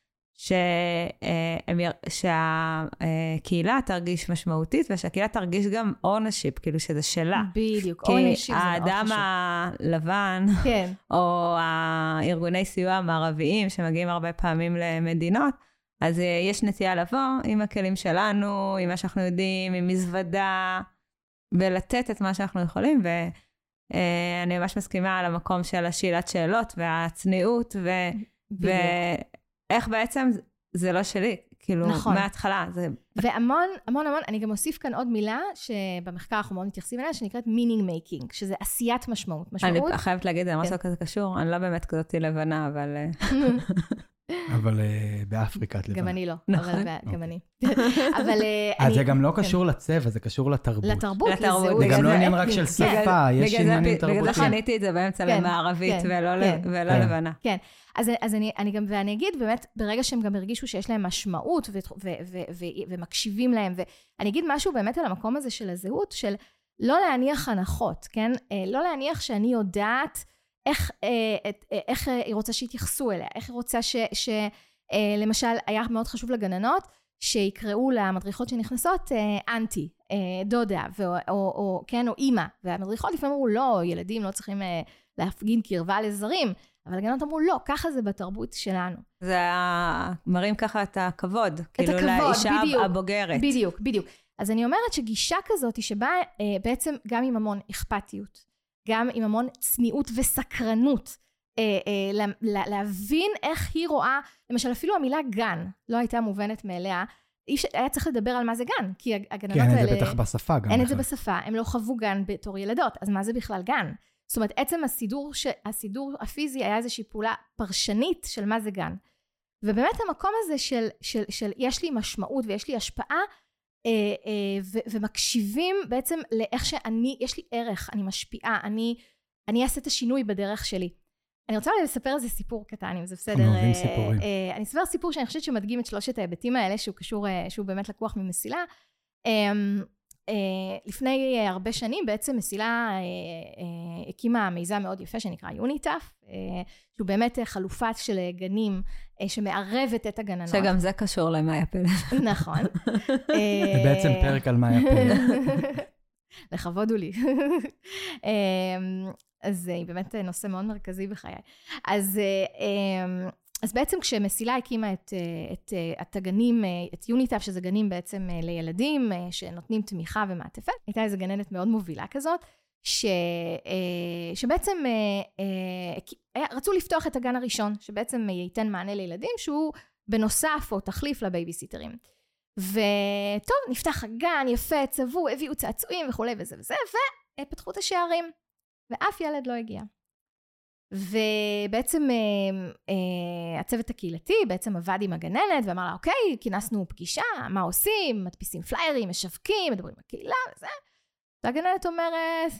שהקהילה תרגיש משמעותית ושהקהילה תרגיש גם אונשיפ, כאילו שזה שלה. בדיוק, אונשיפ זה מאוד חשוב. כי האדם הלבן, כן. או הארגוני סיוע המערביים שמגיעים הרבה פעמים למדינות, אז אה, יש נטייה לבוא עם הכלים שלנו, עם מה שאנחנו יודעים, עם מזוודה, ולתת את מה שאנחנו יכולים. ואני אה, ממש מסכימה על המקום של השאלת שאלות והצניעות, ו... איך בעצם זה לא שלי, כאילו, נכון. מההתחלה. זה... והמון, המון המון, אני גם אוסיף כאן עוד מילה, שבמחקר אנחנו מאוד מתייחסים אליה, שנקראת meaning making, שזה עשיית משמעות. משמעות... אני חייבת להגיד, זה ממש כן. לא כזה קשור, אני לא באמת כזאתי לבנה, אבל... אה, [laughs] אבל uh, באפריקה את לבנה. גם אני לא, נכון. אבל גם אני. [laughs] אבל uh, אני... זה גם לא קשור לצבע, זה קשור לתרבות. לתרבות, לזהות. זה גם לא עניין רק של שפה, יש עניינים תרבותיים. בגלל זה חניתי את זה באמצע כן, למערבית כן, ולא לבנה. כן. אז, אז אני, אני גם, ואני אגיד באמת, ברגע שהם גם הרגישו שיש להם משמעות ו, ו, ו, ו, ומקשיבים להם, ואני אגיד משהו באמת על המקום הזה של הזהות, של לא להניח הנחות, כן? אה, לא להניח שאני יודעת איך, אה, אה, איך היא רוצה שיתייחסו אליה, איך היא רוצה ש... ש למשל, היה מאוד חשוב לגננות, שיקראו למדריכות שנכנסות אנטי, דודה, או, או, או, כן, או אימא. והמדריכות לפעמים אמרו, לא, ילדים לא צריכים להפגין קרבה לזרים. אבל הגנות אמרו, לא, ככה זה בתרבות שלנו. זה מראים ככה את הכבוד. את כאילו הכבוד, לאישה בדיוק. הבוגרת. בדיוק, בדיוק. אז אני אומרת שגישה כזאת שבאה אה, בעצם גם עם המון אכפתיות, גם עם המון צניעות וסקרנות, אה, אה, לה, לה, להבין איך היא רואה, למשל אפילו המילה גן לא הייתה מובנת מאליה. איש, היה צריך לדבר על מה זה גן, כי הגננות האלה... כי אין את זה בטח בשפה גם. אין את זה בשפה, הם לא חוו גן בתור ילדות, אז מה זה בכלל גן? זאת אומרת, עצם הסידור, ש... הסידור הפיזי היה איזושהי פעולה פרשנית של מה זה גן. ובאמת המקום הזה של, של, של יש לי משמעות ויש לי השפעה, אה, אה, ו, ומקשיבים בעצם לאיך שאני, יש לי ערך, אני משפיעה, אני, אני אעשה את השינוי בדרך שלי. אני רוצה לספר איזה סיפור קטן, אם זה בסדר. אנחנו אוהבים סיפורים. אה, אני אספר סיפור שאני חושבת שמדגים את שלושת ההיבטים האלה, שהוא קשור, שהוא באמת לקוח ממסילה. אמ, לפני הרבה שנים בעצם מסילה הקימה מיזם מאוד יפה שנקרא יוניטאף, שהוא באמת חלופה של גנים שמערבת את הגננות. שגם זה קשור למאיה פלד. נכון. [laughs] זה בעצם פרק על מאיה פלד. [laughs] לכבוד הוא לי. [laughs] אז היא באמת נושא מאוד מרכזי בחיי. אז, אז בעצם כשמסילה הקימה את, את, את הגנים, את יוניטף, שזה גנים בעצם לילדים שנותנים תמיכה ומעטפת, הייתה איזו גננת מאוד מובילה כזאת, ש, שבעצם רצו לפתוח את הגן הראשון, שבעצם ייתן מענה לילדים שהוא בנוסף או תחליף לבייביסיטרים. וטוב, נפתח הגן, יפה, צבעו, הביאו צעצועים וכולי וזה וזה, ופתחו את השערים, ואף ילד לא הגיע. ובעצם אה, אה, הצוות הקהילתי בעצם עבד עם הגננת ואמר לה, אוקיי, כינסנו פגישה, מה עושים? מדפיסים פליירים, משווקים, מדברים בקהילה וזה. והגננת אומרת,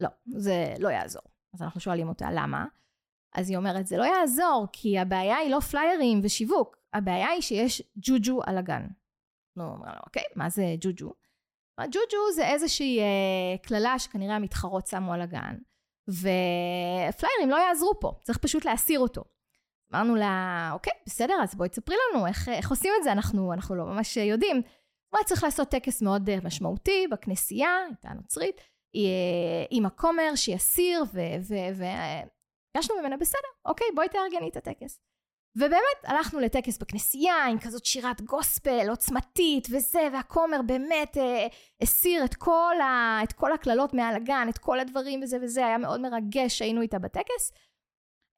לא, זה לא יעזור. אז אנחנו שואלים אותה, למה? אז היא אומרת, זה לא יעזור, כי הבעיה היא לא פליירים ושיווק, הבעיה היא שיש ג'וג'ו על הגן. אנחנו אומרים לו, אוקיי, מה זה ג'וג'ו? ג'וג'ו זה איזושהי אה, קללה שכנראה המתחרות שמו על הגן, ופליירים לא יעזרו פה, צריך פשוט להסיר אותו. אמרנו לה, אוקיי, בסדר, אז בואי תספרי לנו איך, איך עושים את זה, אנחנו, אנחנו לא ממש יודעים. אולי צריך לעשות טקס מאוד אה, משמעותי בכנסייה, הייתה נוצרית, אה, עם הכומר שיסיר, וביקשנו ממנה, בסדר, אוקיי, בואי תארגני את הטקס. ובאמת הלכנו לטקס בכנסייה עם כזאת שירת גוספל עוצמתית וזה והכומר באמת אה, הסיר את כל, ה, את כל הקללות מעל הגן את כל הדברים וזה וזה היה מאוד מרגש שהיינו איתה בטקס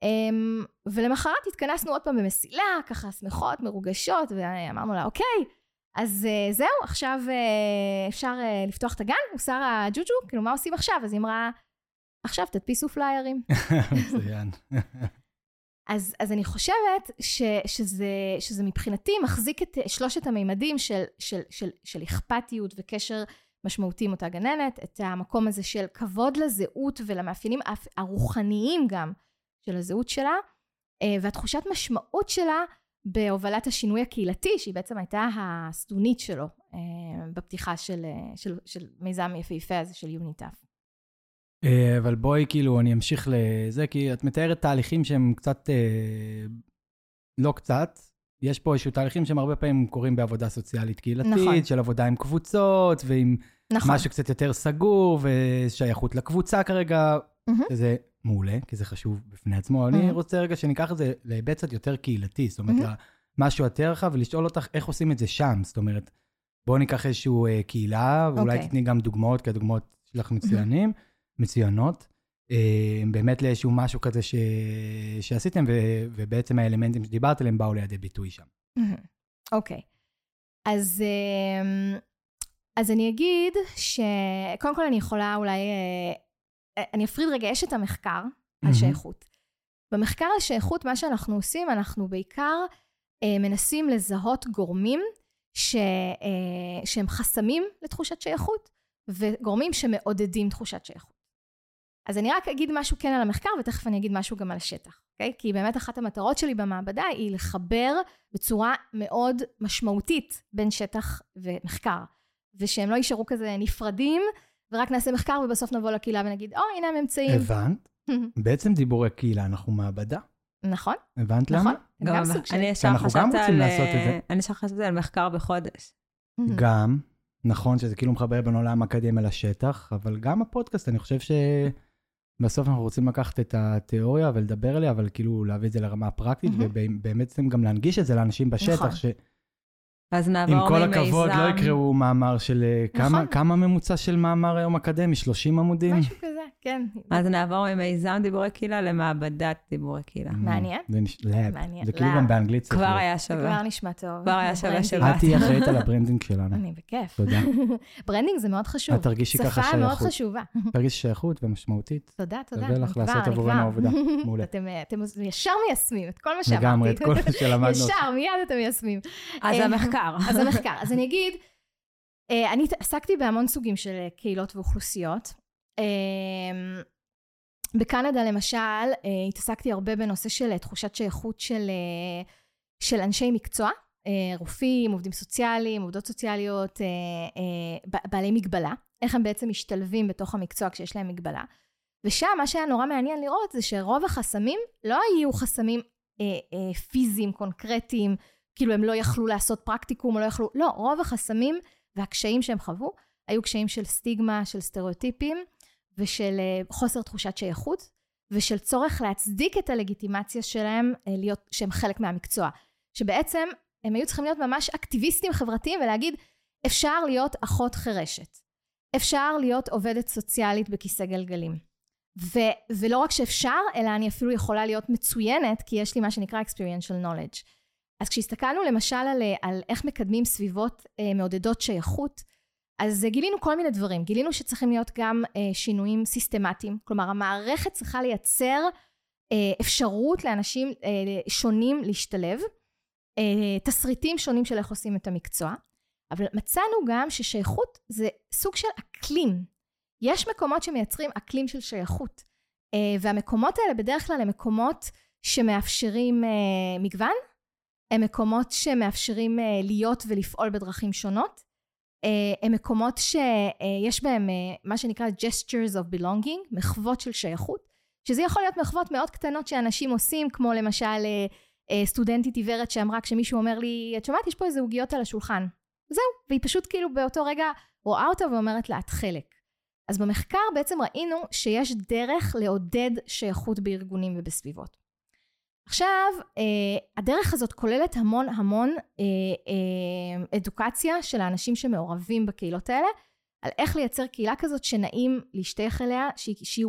אה, ולמחרת התכנסנו עוד פעם במסילה ככה שמחות מרוגשות ואמרנו לה אוקיי אז אה, זהו עכשיו אה, אפשר אה, לפתוח את הגן מוסר הג'וג'ו כאילו מה עושים עכשיו אז היא אמרה עכשיו תדפיסו פליירים. [laughs] מצוין. אז, אז אני חושבת ש, שזה, שזה מבחינתי מחזיק את שלושת המימדים של, של, של, של אכפתיות וקשר משמעותי עם אותה גננת, את המקום הזה של כבוד לזהות ולמאפיינים הרוחניים גם של הזהות שלה, אה, והתחושת משמעות שלה בהובלת השינוי הקהילתי, שהיא בעצם הייתה הסדונית שלו אה, בפתיחה של, אה, של, של מיזם יפהפה הזה של יוניטאף. אה, אבל בואי, כאילו, אני אמשיך לזה, כי את מתארת תהליכים שהם קצת, אה, לא קצת, יש פה איזשהו תהליכים שהם הרבה פעמים קורים בעבודה סוציאלית קהילתית, נכון. של עבודה עם קבוצות, ועם נכון. משהו קצת יותר סגור, ושייכות לקבוצה כרגע, mm-hmm. שזה מעולה, כי זה חשוב בפני עצמו. Mm-hmm. אני רוצה רגע שניקח את זה להיבט קצת יותר קהילתי, זאת אומרת, mm-hmm. משהו יותר רחב, ולשאול אותך איך עושים את זה שם, זאת אומרת, בואו ניקח איזושהי אה, קהילה, ואולי okay. אוקיי. תתני גם דוגמאות, כי הדוגמאות שלך מצוינים. Mm-hmm. מצוינות, אה, באמת לאיזשהו משהו כזה ש... שעשיתם, ו... ובעצם האלמנטים שדיברת עליהם באו לידי ביטוי שם. אוקיי. Okay. אז, אה, אז אני אגיד שקודם כל אני יכולה אולי, אה, אני אפריד רגע, יש את המחקר על שייכות. במחקר על שייכות, מה שאנחנו עושים, אנחנו בעיקר מנסים לזהות גורמים ש, שהם חסמים לתחושת שייכות, וגורמים שמעודדים תחושת שייכות. אז אני רק אגיד משהו כן על המחקר, ותכף אני אגיד משהו גם על השטח, אוקיי? כי באמת אחת המטרות שלי במעבדה היא לחבר בצורה מאוד משמעותית בין שטח ומחקר, ושהם לא יישארו כזה נפרדים, ורק נעשה מחקר ובסוף נבוא לקהילה ונגיד, או, oh, הנה הממצאים. הבנת? [laughs] בעצם דיבורי קהילה, אנחנו מעבדה. נכון. הבנת למה? נכון, גם, גם סוג של... אני ישר חשבתי על... אני ישר חשבתי על מחקר בחודש. גם, נכון שזה כאילו מחבר בין עולם האקדמיה לשטח, אבל גם הפודקאסט, אני חושב שבסוף אנחנו רוצים לקחת את התיאוריה ולדבר עליה, אבל כאילו להביא את זה לרמה הפרקטית, mm-hmm. ובאמת גם להנגיש את זה לאנשים בשטח, נכון. ש... אז נעבור ממיזם. עם כל הכבוד, לא יקראו מאמר של... אה, נכון. כמה, כמה ממוצע של מאמר היום אקדמי? 30 עמודים? משהו כזה, כן. אז נעבור ממיזם דיבורי קהילה למעבדת דיבורי קהילה. Mm, מעניין. מעניין. זה כאילו גם באנגלית צריך כבר היה שווה. כבר נשמע טוב. כבר היה שווה שבאת. את תהיי אחראית על ה branding שלנו. אני בכיף. תודה. [laughs] branding זה מאוד חשוב. את תרגישי ככה שייכות. שפה מאוד חשובה. [laughs] תרגישי שייכות ומשמעותית. תודה, תודה. שווה לך לעשות עבורנו עבודה. [laughs] מעולה. אתם ישר מיישמים את כל מה שאמרתי. לגמרי, את כל מה שלמדנו. ישר, מיד אתם מיישמים. אז המחקר. אז המחקר. אז אני אגיד, אה, אני עסקתי בהמון סוגים של אה, קהילות ואוכלוסיות. אה, בקנדה למשל, התעסקתי הרבה בנושא של תחושת שייכות של, של אנשי מקצוע, אה, רופאים, עובדים סוציאליים, עובדות סוציאליות, בעלי מגבלה, איך הם בעצם משתלבים בתוך המקצוע כשיש להם מגבלה. ושם מה שהיה נורא מעניין לראות זה שרוב החסמים לא היו חסמים אה, אה, פיזיים, קונקרטיים, כאילו הם לא יכלו לעשות פרקטיקום או לא יכלו, לא, רוב החסמים והקשיים שהם חוו היו קשיים של סטיגמה, של סטריאוטיפים ושל אה, חוסר תחושת שייכות ושל צורך להצדיק את הלגיטימציה שלהם אה, להיות, שהם חלק מהמקצוע. שבעצם הם היו צריכים להיות ממש אקטיביסטים חברתיים ולהגיד, אפשר להיות אחות חירשת. אפשר להיות עובדת סוציאלית בכיסא גלגלים. ו- ולא רק שאפשר, אלא אני אפילו יכולה להיות מצוינת, כי יש לי מה שנקרא experiential knowledge. אז כשהסתכלנו למשל על, על איך מקדמים סביבות אה, מעודדות שייכות, אז גילינו כל מיני דברים. גילינו שצריכים להיות גם אה, שינויים סיסטמטיים, כלומר המערכת צריכה לייצר אה, אפשרות לאנשים אה, שונים להשתלב, אה, תסריטים שונים של איך עושים את המקצוע, אבל מצאנו גם ששייכות זה סוג של אקלים. יש מקומות שמייצרים אקלים של שייכות, אה, והמקומות האלה בדרך כלל הם מקומות שמאפשרים אה, מגוון, הם מקומות שמאפשרים אה, להיות ולפעול בדרכים שונות, הם מקומות שיש בהם מה שנקרא gestures of belonging, מחוות של שייכות, שזה יכול להיות מחוות מאוד קטנות שאנשים עושים, כמו למשל סטודנטית עיוורת שאמרה כשמישהו אומר לי, את שומעת, יש פה איזה עוגיות על השולחן. זהו, והיא פשוט כאילו באותו רגע רואה אותה ואומרת לה, את חלק. אז במחקר בעצם ראינו שיש דרך לעודד שייכות בארגונים ובסביבות. עכשיו, אה, הדרך הזאת כוללת המון המון אה, אה, אדוקציה של האנשים שמעורבים בקהילות האלה, על איך לייצר קהילה כזאת שנעים להשתייך אליה, שהיא, שהיא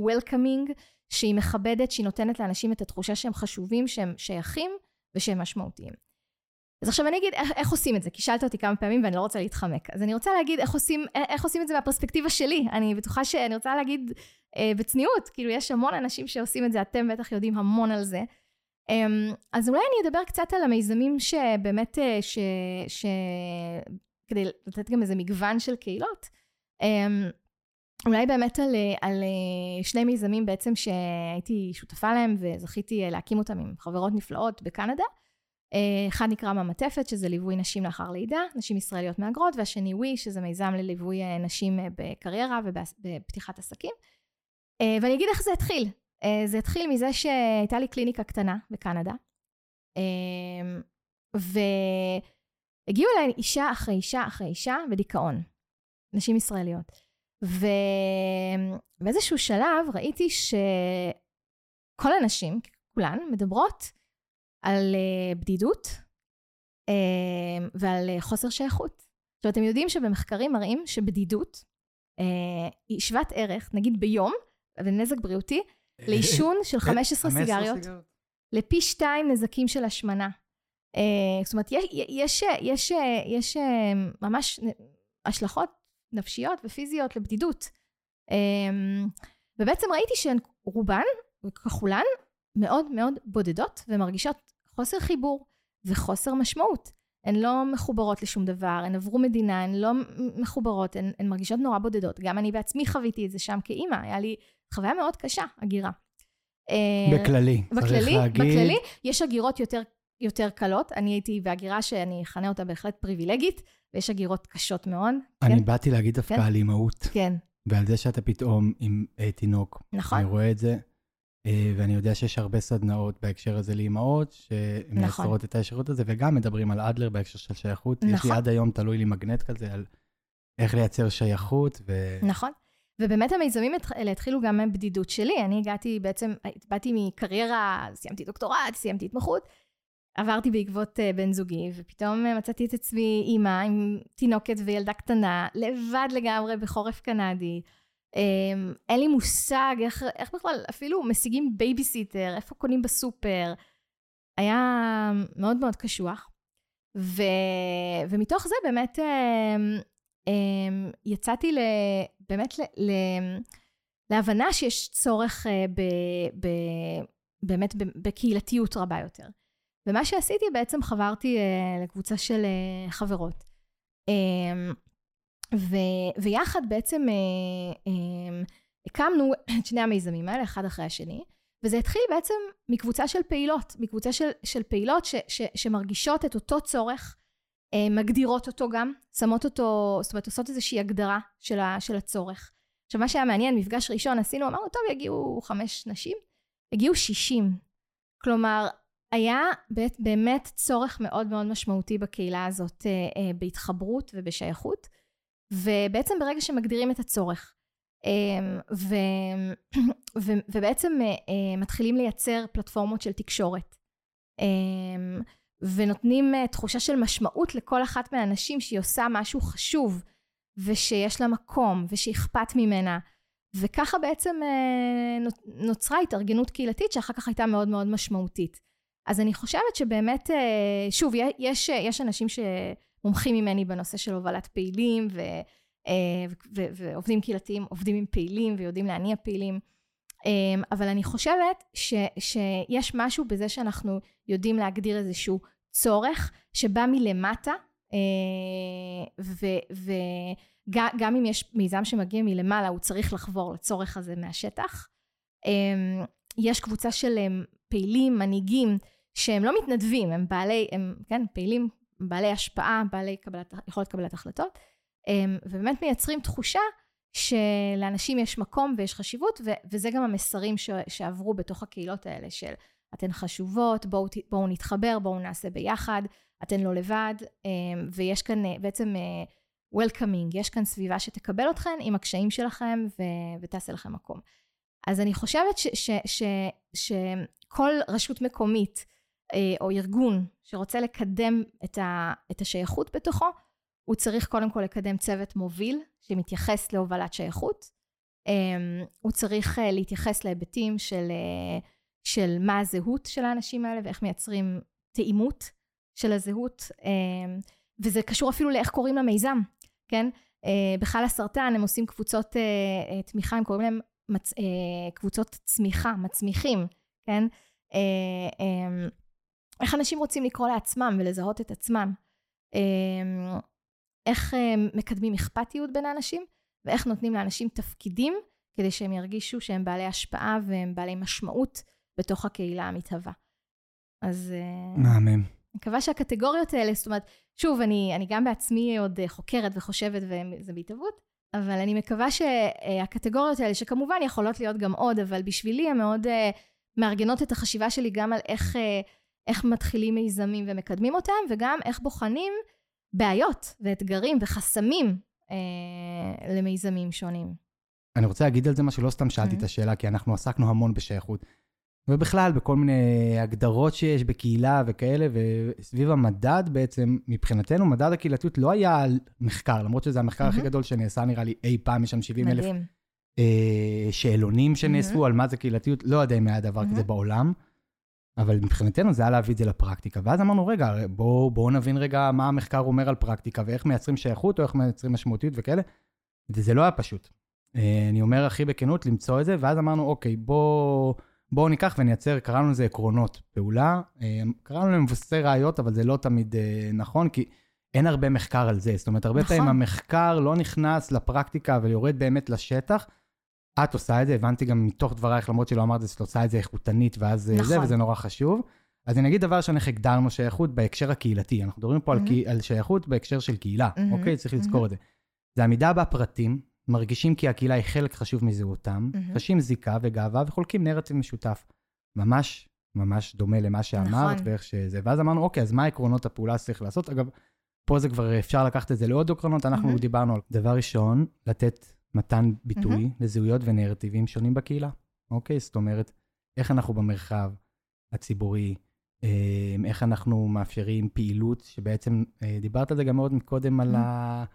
שהיא מכבדת, שהיא נותנת לאנשים את התחושה שהם חשובים, שהם שייכים ושהם משמעותיים. אז עכשיו אני אגיד איך, איך עושים את זה, כי שאלת אותי כמה פעמים ואני לא רוצה להתחמק. אז אני רוצה להגיד איך עושים, איך עושים את זה מהפרספקטיבה שלי. אני בטוחה שאני רוצה להגיד אה, בצניעות, כאילו יש המון אנשים שעושים את זה, אתם בטח יודעים המון על זה. אה, אז אולי אני אדבר קצת על המיזמים שבאמת, אה, ש, ש, כדי לתת גם איזה מגוון של קהילות. אה, אולי באמת על, על אה, שני מיזמים בעצם שהייתי שותפה להם וזכיתי להקים אותם עם חברות נפלאות בקנדה. אה, אחד נקרא ממטפת, שזה ליווי נשים לאחר לידה, נשים ישראליות מהגרות, והשני ווי, שזה מיזם לליווי אה, נשים אה, בקריירה ובפתיחת עסקים. ואני אגיד איך זה התחיל. זה התחיל מזה שהייתה לי קליניקה קטנה בקנדה, והגיעו אליי אישה אחרי אישה אחרי אישה בדיכאון, נשים ישראליות. ובאיזשהו שלב ראיתי שכל הנשים, כולן, מדברות על uh, בדידות uh, ועל uh, חוסר שייכות. עכשיו, אתם יודעים שבמחקרים מראים שבדידות היא שוות ערך, נגיד ביום, ונזק בריאותי, לעישון של [laughs] 15 סיגריות, לפי שתיים נזקים של השמנה. Uh, זאת אומרת, יש, יש, יש, יש uh, ממש השלכות נפשיות ופיזיות לבדידות. Uh, ובעצם ראיתי שהן רובן, וככולן, מאוד מאוד בודדות ומרגישות חוסר חיבור וחוסר משמעות. הן לא מחוברות לשום דבר, הן עברו מדינה, הן לא מחוברות, הן, הן מרגישות נורא בודדות. גם אני בעצמי חוויתי את זה שם כאימא, היה לי חוויה מאוד קשה, הגירה. אה, בכללי, בכללי, להגיד... בכללי, יש הגירות יותר, יותר קלות. אני הייתי בהגירה שאני אכנה אותה בהחלט פריבילגית, ויש הגירות קשות מאוד. אני כן? באתי להגיד דווקא כן? על אימהות. כן. ועל זה שאתה פתאום עם אה, תינוק. נכון. אני רואה את זה. אה, ואני יודע שיש הרבה סדנאות בהקשר הזה לאימהות, שמייצרות נכון. את האפשרות הזה, וגם מדברים על אדלר בהקשר של שייכות. נכון. יש לי נכון. עד היום תלוי לי מגנט כזה על איך לייצר שייכות. ו... נכון. ובאמת המיזמים האלה התחילו גם מבדידות שלי. אני הגעתי בעצם, באתי מקריירה, סיימתי דוקטורט, סיימתי התמחות, עברתי בעקבות uh, בן זוגי, ופתאום uh, מצאתי את עצמי אימא עם תינוקת וילדה קטנה, לבד לגמרי בחורף קנדי. Um, אין לי מושג איך, איך בכלל אפילו משיגים בייביסיטר, איפה קונים בסופר. היה מאוד מאוד קשוח. ו, ומתוך זה באמת um, um, יצאתי ל, באמת ל, ל, להבנה שיש צורך uh, ב, ב, באמת בקהילתיות רבה יותר. ומה שעשיתי בעצם חברתי uh, לקבוצה של uh, חברות. Um, ו, ויחד בעצם אה, אה, הקמנו את שני המיזמים האלה, אחד אחרי השני, וזה התחיל בעצם מקבוצה של פעילות, מקבוצה של, של פעילות ש, ש, שמרגישות את אותו צורך אה, מגדירות אותו גם, שמות אותו, זאת אומרת עושות איזושהי הגדרה של, ה, של הצורך. עכשיו מה שהיה מעניין, מפגש ראשון עשינו, אמרנו טוב יגיעו חמש נשים, הגיעו שישים. כלומר, היה באמת צורך מאוד מאוד משמעותי בקהילה הזאת אה, אה, בהתחברות ובשייכות, ובעצם ברגע שמגדירים את הצורך, אה, ו, ו, ובעצם אה, אה, מתחילים לייצר פלטפורמות של תקשורת. אה, ונותנים uh, תחושה של משמעות לכל אחת מהאנשים שהיא עושה משהו חשוב, ושיש לה מקום, ושאכפת ממנה. וככה בעצם uh, נוצרה התארגנות קהילתית שאחר כך הייתה מאוד מאוד משמעותית. אז אני חושבת שבאמת, uh, שוב, יש, יש אנשים שמומחים ממני בנושא של הובלת פעילים, ו, uh, ו, ועובדים קהילתיים עובדים עם פעילים ויודעים להניע פעילים. אבל אני חושבת ש, שיש משהו בזה שאנחנו יודעים להגדיר איזשהו צורך שבא מלמטה, אה, וגם אם יש מיזם שמגיע מלמעלה, הוא צריך לחבור לצורך הזה מהשטח. אה, יש קבוצה של אה, פעילים, מנהיגים, שהם לא מתנדבים, הם בעלי, הם, כן, פעילים, בעלי השפעה, בעלי קבלת, יכולת קבלת החלטות, ובאמת מייצרים תחושה שלאנשים יש מקום ויש חשיבות, ו- וזה גם המסרים ש- שעברו בתוך הקהילות האלה של אתן חשובות, בואו, בואו נתחבר, בואו נעשה ביחד, אתן לא לבד, אמ, ויש כאן אה, בעצם אה, Welcoming, יש כאן סביבה שתקבל אתכן עם הקשיים שלכם ו- ותעשה לכם מקום. אז אני חושבת שכל רשות מקומית אה, או ארגון שרוצה לקדם את, ה- את השייכות בתוכו, הוא צריך קודם כל לקדם צוות מוביל שמתייחס להובלת שייכות. אמ, הוא צריך להתייחס להיבטים של של מה הזהות של האנשים האלה ואיך מייצרים תאימות של הזהות, אמ, וזה קשור אפילו לאיך קוראים למיזם, כן? אה, בחל הסרטן הם עושים קבוצות אה, אה, תמיכה, הם קוראים להם מצ... קבוצות צמיחה, מצמיחים, כן? אמ, איך אנשים רוצים לקרוא לעצמם ולזהות את עצמם? אמ, איך מקדמים אכפתיות בין האנשים, ואיך נותנים לאנשים תפקידים כדי שהם ירגישו שהם בעלי השפעה והם בעלי משמעות בתוך הקהילה המתהווה. אז... אה, מהמם. אני מקווה שהקטגוריות האלה, זאת אומרת, שוב, אני, אני גם בעצמי עוד אה, חוקרת וחושבת, וזה בהתהוות, אבל אני מקווה שהקטגוריות האלה, שכמובן יכולות להיות גם עוד, אבל בשבילי הן מאוד מארגנות את החשיבה שלי גם על איך, איך מתחילים מיזמים ומקדמים אותם, וגם איך בוחנים בעיות ואתגרים וחסמים uh, למיזמים שונים. אני רוצה להגיד על זה משהו, לא סתם שאלתי mm-hmm. את השאלה, כי אנחנו עסקנו המון בשייכות. ובכלל, בכל מיני הגדרות שיש בקהילה וכאלה, וסביב המדד בעצם, מבחינתנו, מדד הקהילתיות לא היה מחקר, למרות שזה המחקר mm-hmm. הכי גדול שנעשה, נראה לי, אי פעם, יש שם 70 אלף אה, שאלונים שנאספו mm-hmm. על מה זה קהילתיות, לא יודע אם היה דבר mm-hmm. כזה בעולם, אבל מבחינתנו זה היה להביא את זה לפרקטיקה. ואז אמרנו, רגע, בואו בוא נבין רגע מה המחקר אומר על פרקטיקה, ואיך מייצרים שייכות, או איך מייצרים משמעותיות וכאלה, וזה לא היה פשוט. אה, אני אומר הכי בכנות, למצוא את זה, ואז אמרנו, אוקיי, בואו... בואו ניקח ונייצר, קראנו לזה עקרונות פעולה. אה, קראנו להם מבוססי ראיות, אבל זה לא תמיד אה, נכון, כי אין הרבה מחקר על זה. זאת אומרת, הרבה נכון. פעמים המחקר לא נכנס לפרקטיקה ויורד באמת לשטח. את עושה את זה, הבנתי גם מתוך דברייך, למרות שלא אמרת את זה, שאת עושה את זה איכותנית, ואז אה, נכון. זה, וזה נורא חשוב. אז אני אגיד דבר ראשון, איך הגדרנו שייכות בהקשר הקהילתי. אנחנו מדברים פה mm-hmm. על, על שייכות בהקשר של קהילה, mm-hmm. אוקיי? צריך לזכור mm-hmm. את זה. זה עמידה בפרטים, מרגישים כי הקהילה היא חלק חשוב מזהותם, mm-hmm. חשים זיקה וגאווה וחולקים נרטיב משותף. ממש, ממש דומה למה שאמרת נכון. ואיך שזה. ואז אמרנו, אוקיי, אז מה עקרונות הפעולה שצריך לעשות? אגב, פה זה כבר אפשר לקחת את זה לעוד עקרונות, אנחנו mm-hmm. דיברנו על דבר ראשון, לתת מתן ביטוי mm-hmm. לזהויות ונרטיבים שונים בקהילה. אוקיי? זאת אומרת, איך אנחנו במרחב הציבורי, אה, איך אנחנו מאפשרים פעילות, שבעצם, אה, דיברת על זה גם מאוד קודם mm-hmm. על ה...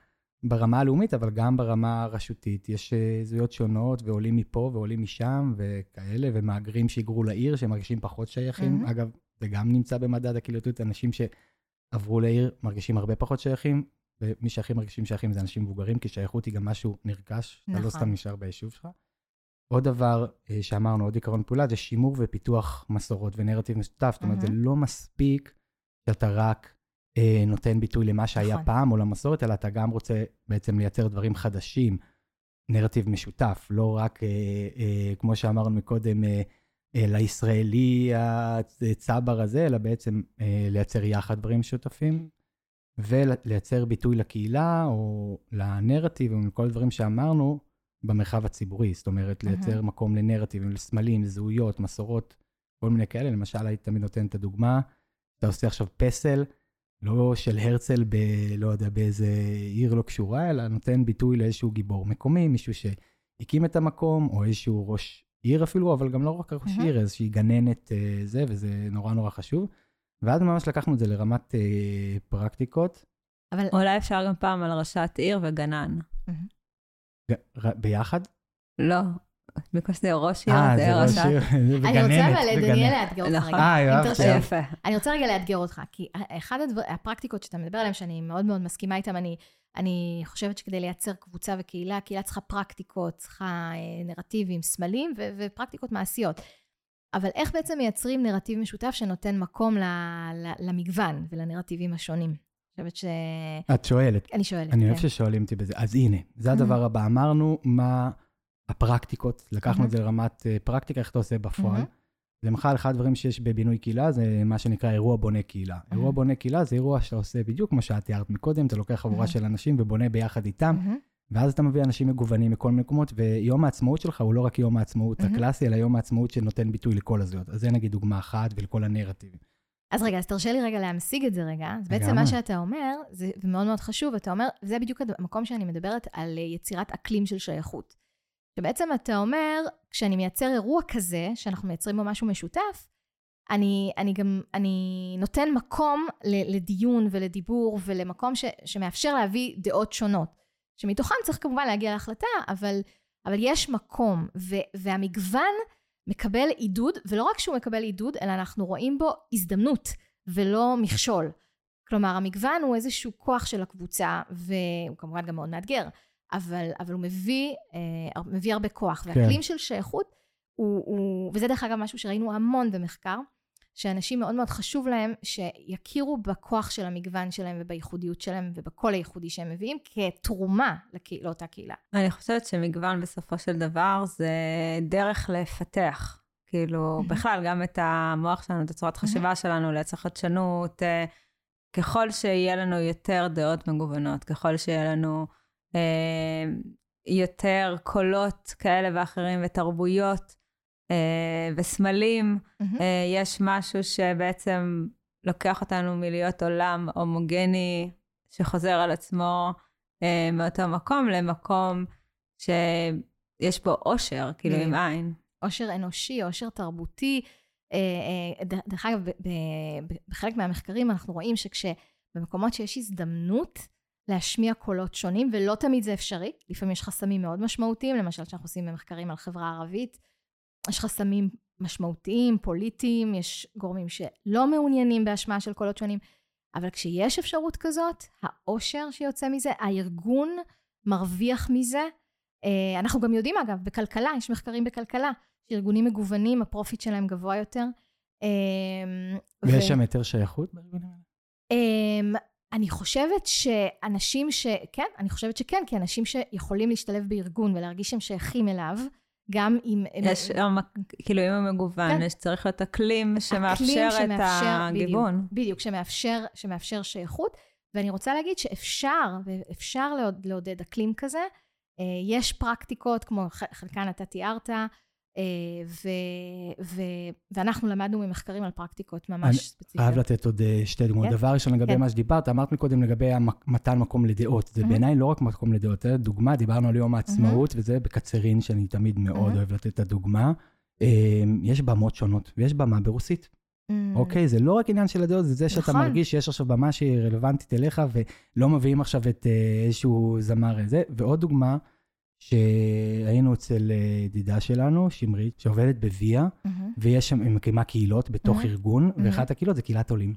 ברמה הלאומית, אבל גם ברמה הרשותית. יש אה, זהויות שונות, ועולים מפה ועולים משם, וכאלה, ומהגרים שהיגרו לעיר, שמרגישים פחות שייכים. Mm-hmm. אגב, זה גם נמצא במדד הקהילתיות, אנשים שעברו לעיר מרגישים הרבה פחות שייכים, ומי שהכי מרגישים שייכים זה אנשים מבוגרים, כי שייכות היא גם משהו נרכש, נכון. אתה לא נכון. סתם נשאר ביישוב שלך. עוד דבר אה, שאמרנו, עוד עיקרון פעולה, זה שימור ופיתוח מסורות ונרטיב משותף. זאת אומרת, mm-hmm. זה לא מספיק שאתה רק נותן ביטוי למה שהיה נכון. פעם או למסורת, אלא אתה גם רוצה בעצם לייצר דברים חדשים, נרטיב משותף, לא רק, אה, אה, כמו שאמרנו מקודם, אה, אה, לישראלי הצבר הזה, אלא בעצם אה, לייצר יחד דברים משותפים. ולייצר ביטוי לקהילה או לנרטיב או לכל הדברים שאמרנו במרחב הציבורי. זאת אומרת, לייצר מקום לנרטיבים, לסמלים, זהויות, מסורות, כל מיני כאלה. למשל, הייתי תמיד נותן את הדוגמה, אתה עושה עכשיו פסל, לא של הרצל ב... לא יודע, באיזה עיר לא קשורה, אלא נותן ביטוי לאיזשהו גיבור מקומי, מישהו שהקים את המקום, או איזשהו ראש עיר אפילו, אבל גם לא רק ראש. עיר, איזושהי גננת אה, זה, וזה נורא נורא חשוב. ואז ממש לקחנו את זה לרמת אה, פרקטיקות, אבל אולי אפשר גם פעם על ראשת עיר וגנן. ג- ר- ביחד. לא, בגלל שזה ראש עיר, אה, זה זה ראש. עיר, זה אני רוצה אבל. דניאל, לאתגר אותך נכון. רגע. אה, זה. אני רוצה רגע לאתגר אותך, כי אחד הדבר, הפרקטיקות שאתה מדבר עליהן, שאני מאוד מאוד מסכימה איתן, אני, אני חושבת שכדי לייצר קבוצה וקהילה, קהילה צריכה פרקטיקות, צריכה אה, נרטיבים, סמלים ו- ופרקטיקות מעשיות. אבל איך בעצם מייצרים נרטיב משותף שנותן מקום ל- ל- למגוון ולנרטיבים השונים? אני חושבת ש... את שואלת. אני שואלת. אני כן. אוהב ששואלים אותי בזה. אז הנה, זה הדבר הבא. אמרנו מה הפרקטיקות, לקחנו את זה לרמת אה, פרקטיקה, איך אתה עושה בפועל. מהמם. למשל, אחד הדברים שיש בבינוי קהילה זה מה שנקרא אירוע בונה קהילה. אירוע בונה קהילה זה אירוע שאתה עושה בדיוק כמו שאת תיארת מקודם, אתה לוקח חבורה מהמם. של אנשים ובונה ביחד איתם, מהמם. ואז אתה מביא אנשים מגוונים מכל מיני מקומות, ויום העצמאות שלך הוא לא רק יום העצמאות מהמם. הקלאסי, אלא יום העצמאות שנותן ביטוי לכל הזהויות. אז זה נגיד דוגמה אחת ולכל הנרטיבים. אז רגע, אז תרשה לי רגע להמשיג את זה רגע. אז בעצם. מה שאתה אומר, זה ומאוד מאוד חשוב, אתה אומר, זה בדיוק המקום שאני מדברת על אה, יצירת אקלים של שייכות. שבעצם אתה אומר, כשאני מייצר אירוע כזה, שאנחנו מייצרים בו משהו משותף, אני, אני גם, אני נותן מקום לדיון ולדיבור ולמקום ש, שמאפשר להביא דעות שונות. שמתוכן צריך כמובן להגיע להחלטה, אבל, אבל יש מקום, ו, והמגוון מקבל עידוד, ולא רק שהוא מקבל עידוד, אלא אנחנו רואים בו הזדמנות ולא מכשול. כלומר, המגוון הוא איזשהו כוח של הקבוצה, והוא כמובן גם מאוד מאתגר, אבל, אבל הוא מביא, אה, מביא הרבה כוח. כן. והכלים של שייכות, הוא, הוא, וזה דרך אגב משהו שראינו המון במחקר, שאנשים מאוד מאוד חשוב להם שיכירו בכוח של המגוון שלהם ובייחודיות שלהם ובקול הייחודי שהם מביאים כתרומה לקה- לאותה קהילה. אני חושבת שמגוון בסופו של דבר זה דרך לפתח. כאילו. בכלל, גם את המוח שלנו, את הצורת חשיבה שלנו, לייצר חדשנות. אה, ככל שיהיה לנו יותר דעות מגוונות, ככל שיהיה לנו יותר קולות כאלה ואחרים ותרבויות אה, וסמלים. אה, יש משהו שבעצם לוקח אותנו מלהיות עולם הומוגני שחוזר על עצמו אה, מאותו מקום למקום שיש בו אושר, כאילו עם. עין. עושר אנושי, עושר תרבותי. אה, אה, דרך אגב, בחלק מהמחקרים אנחנו רואים שכשבמקומות שיש הזדמנות להשמיע קולות שונים, ולא תמיד זה אפשרי, לפעמים יש חסמים מאוד משמעותיים, למשל כשאנחנו עושים במחקרים על חברה ערבית, יש חסמים משמעותיים, פוליטיים, יש גורמים שלא מעוניינים בהשמעה של קולות שונים, אבל כשיש אפשרות כזאת, העושר שיוצא מזה, הארגון מרוויח מזה. אה, אנחנו גם יודעים אגב, בכלכלה, יש מחקרים בכלכלה, שארגונים מגוונים, ה profit שלהם גבוה יותר. אה, ויש ו- שם יותר שייכות בארגונים האלה? אני חושבת שאנשים ש... כן, אני חושבת שכן, כי אנשים שיכולים להשתלב בארגון ולהרגיש שהם שייכים אליו, גם אם... הם- יש, שם, כאילו, עם המגוון, כן. יש צריך להיות אקלים שמאפשר אקלים את הגיוון. בדיוק, בדיוק, שמאפשר, שמאפשר שייכות. ואני רוצה להגיד שאפשר, ואפשר לעוד, לעודד אקלים כזה. אה, יש פרקטיקות, כמו חלקן אתה תיארת, אה, ו, ו, ואנחנו למדנו ממחקרים על פרקטיקות ממש אני ספציפיות. חייב לתת עוד אה, שתי דוגמאות. כן. דבר ראשון, לגבי כן. מה שדיברת, אמרת מקודם לגבי מתן מקום לדעות. זה מהמם. בעיניי לא רק מקום לדעות, זה דוגמה, דיברנו על יום העצמאות, וזה בקצרין, שאני תמיד מאוד מהמם. אוהב לתת את הדוגמה. אה, יש במות שונות, ויש במה ברוסית. אמ, אוקיי, זה לא רק עניין של הדעות, זה זה שאתה נכון. מרגיש שיש עכשיו במה שהיא רלוונטית אליך, ולא מביאים עכשיו את אה, איזשהו זמר זה. ועוד דוגמה, שהיינו אצל אה, ידידה שלנו, שמרית, שעובדת בוויה. ויש שם, היא מקימה קהילות בתוך. ארגון. ואחת הקהילות זה קהילת עולים.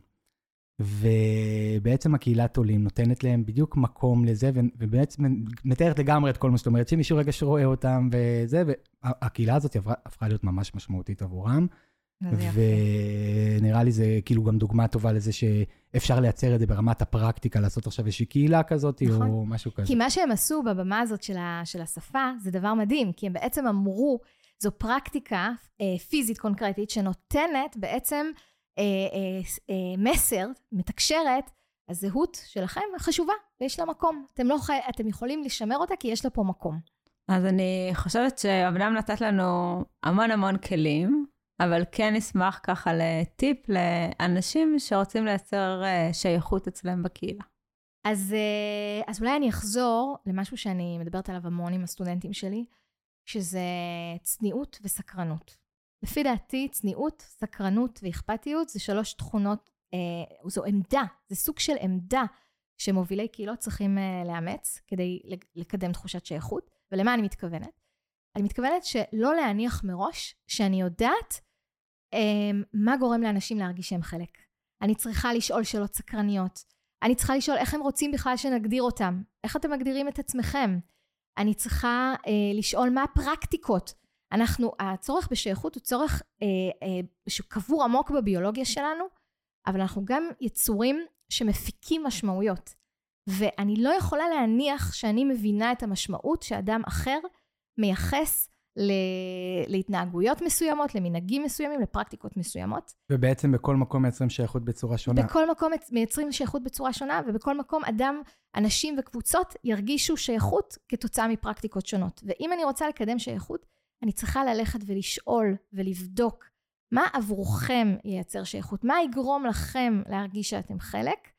ובעצם הקהילת עולים נותנת להם בדיוק מקום לזה, ובעצם מתארת לגמרי את כל מה שאת אומרת, שמישהו רגע שרואה אותם וזה, והקהילה הזאת עברה, הפכה להיות ממש משמעותית עבורם. ונראה לי זה כאילו גם דוגמה טובה לזה שאפשר לייצר את זה ברמת הפרקטיקה, לעשות עכשיו איזושהי קהילה כזאת, נכון. או משהו כזה. כי מה שהם עשו בבמה הזאת של, ה, של השפה, זה דבר מדהים, כי הם בעצם אמרו, זו פרקטיקה אה, פיזית קונקרטית, שנותנת בעצם אה, אה, אה, מסר, מתקשרת, הזהות שלכם חשובה ויש לה מקום. אתם, לא חי... אתם יכולים לשמר אותה כי יש לה פה מקום. אז אני חושבת שאמנם נתת לנו המון המון כלים, אבל כן נשמח ככה לטיפ לאנשים שרוצים לייצר אה, שייכות אצלם בקהילה. אז, אה, אז אולי אני אחזור למשהו שאני מדברת עליו המון עם הסטודנטים שלי, שזה צניעות וסקרנות. לפי דעתי, צניעות, סקרנות ואכפתיות זה שלוש תכונות, אה, זו עמדה, זה סוג של עמדה שמובילי קהילות צריכים אה, לאמץ כדי לקדם תחושת שייכות. ולמה אני מתכוונת? אני מתכוונת שלא להניח מראש שאני יודעת מה גורם לאנשים להרגיש שהם חלק. אני צריכה לשאול שאלות סקרניות. אני צריכה לשאול איך הם רוצים בכלל שנגדיר אותם. איך אתם מגדירים את עצמכם? אני צריכה אה, לשאול מה הפרקטיקות. אנחנו, הצורך בשייכות הוא צורך אה, אה, שקבור עמוק בביולוגיה שלנו, אבל אנחנו גם יצורים שמפיקים משמעויות. ואני לא יכולה להניח שאני מבינה את המשמעות שאדם אחר מייחס להתנהגויות מסוימות, למנהגים מסוימים, לפרקטיקות מסוימות. ובעצם בכל מקום מייצרים שייכות בצורה שונה. בכל מקום מייצרים שייכות בצורה שונה, ובכל מקום אדם, אנשים וקבוצות ירגישו שייכות כתוצאה מפרקטיקות שונות. ואם אני רוצה לקדם שייכות, אני צריכה ללכת ולשאול ולבדוק מה עבורכם ייצר שייכות, מה יגרום לכם להרגיש שאתם חלק,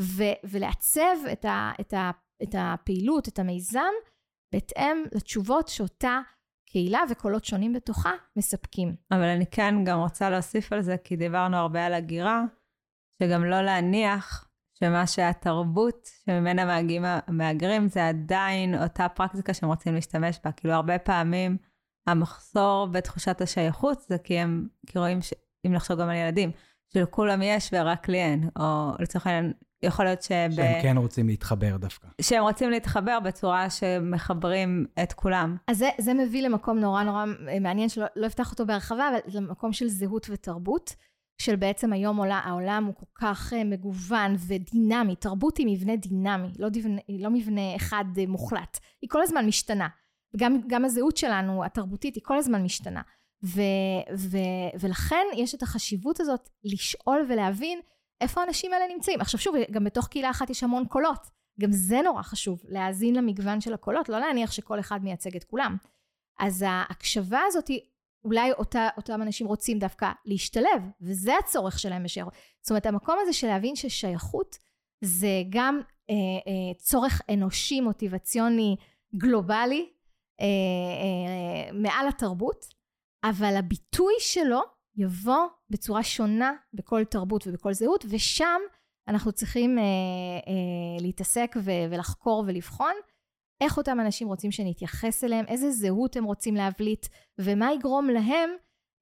ו- ולעצב את, ה- את, ה- את הפעילות, את המיזם, בהתאם לתשובות שאותה קהילה וקולות שונים בתוכה מספקים. אבל אני כן גם רוצה להוסיף על זה, כי דיברנו הרבה על הגירה, שגם לא להניח שמה שהתרבות שממנה מגיעים המהגרים זה עדיין אותה פרקטיקה שהם רוצים להשתמש בה. כאילו הרבה פעמים המחסור בתחושת השייכות זה כי הם, כי רואים, ש... אם נחשוב גם על ילדים, שלכולם יש ורק לי אין, או לצורך העניין, יכול להיות שב... שהם כן רוצים להתחבר דווקא. שהם רוצים להתחבר בצורה שמחברים את כולם. אז זה, זה מביא למקום נורא נורא מעניין, שלא לא אפתח אותו בהרחבה, אבל זה מקום של זהות ותרבות. של בעצם היום עולה, העולם הוא כל כך uh, מגוון ודינמי, תרבות היא מבנה דינמי, לא, דיבנה, לא מבנה אחד מוחלט, היא כל הזמן משתנה. וגם הזהות שלנו, התרבותית, היא כל הזמן משתנה. ו, ו, ולכן יש את החשיבות הזאת לשאול ולהבין איפה האנשים האלה נמצאים. עכשיו שוב, גם בתוך קהילה אחת יש המון קולות. גם זה נורא חשוב, להאזין למגוון של הקולות, לא להניח שכל אחד מייצג את כולם. אז ההקשבה הזאת אולי אותה, אותם אנשים רוצים דווקא להשתלב, וזה הצורך שלהם בשייכות. זאת אומרת, המקום הזה של להבין ששייכות זה גם אה, אה, צורך אנושי, מוטיבציוני, גלובלי, אה, אה, מעל התרבות, אבל הביטוי שלו יבוא בצורה שונה בכל תרבות ובכל זהות, ושם אנחנו צריכים אה, אה, להתעסק ו- ולחקור ולבחון איך אותם אנשים רוצים שנתייחס אליהם, איזה זהות הם רוצים להבליט, ומה יגרום להם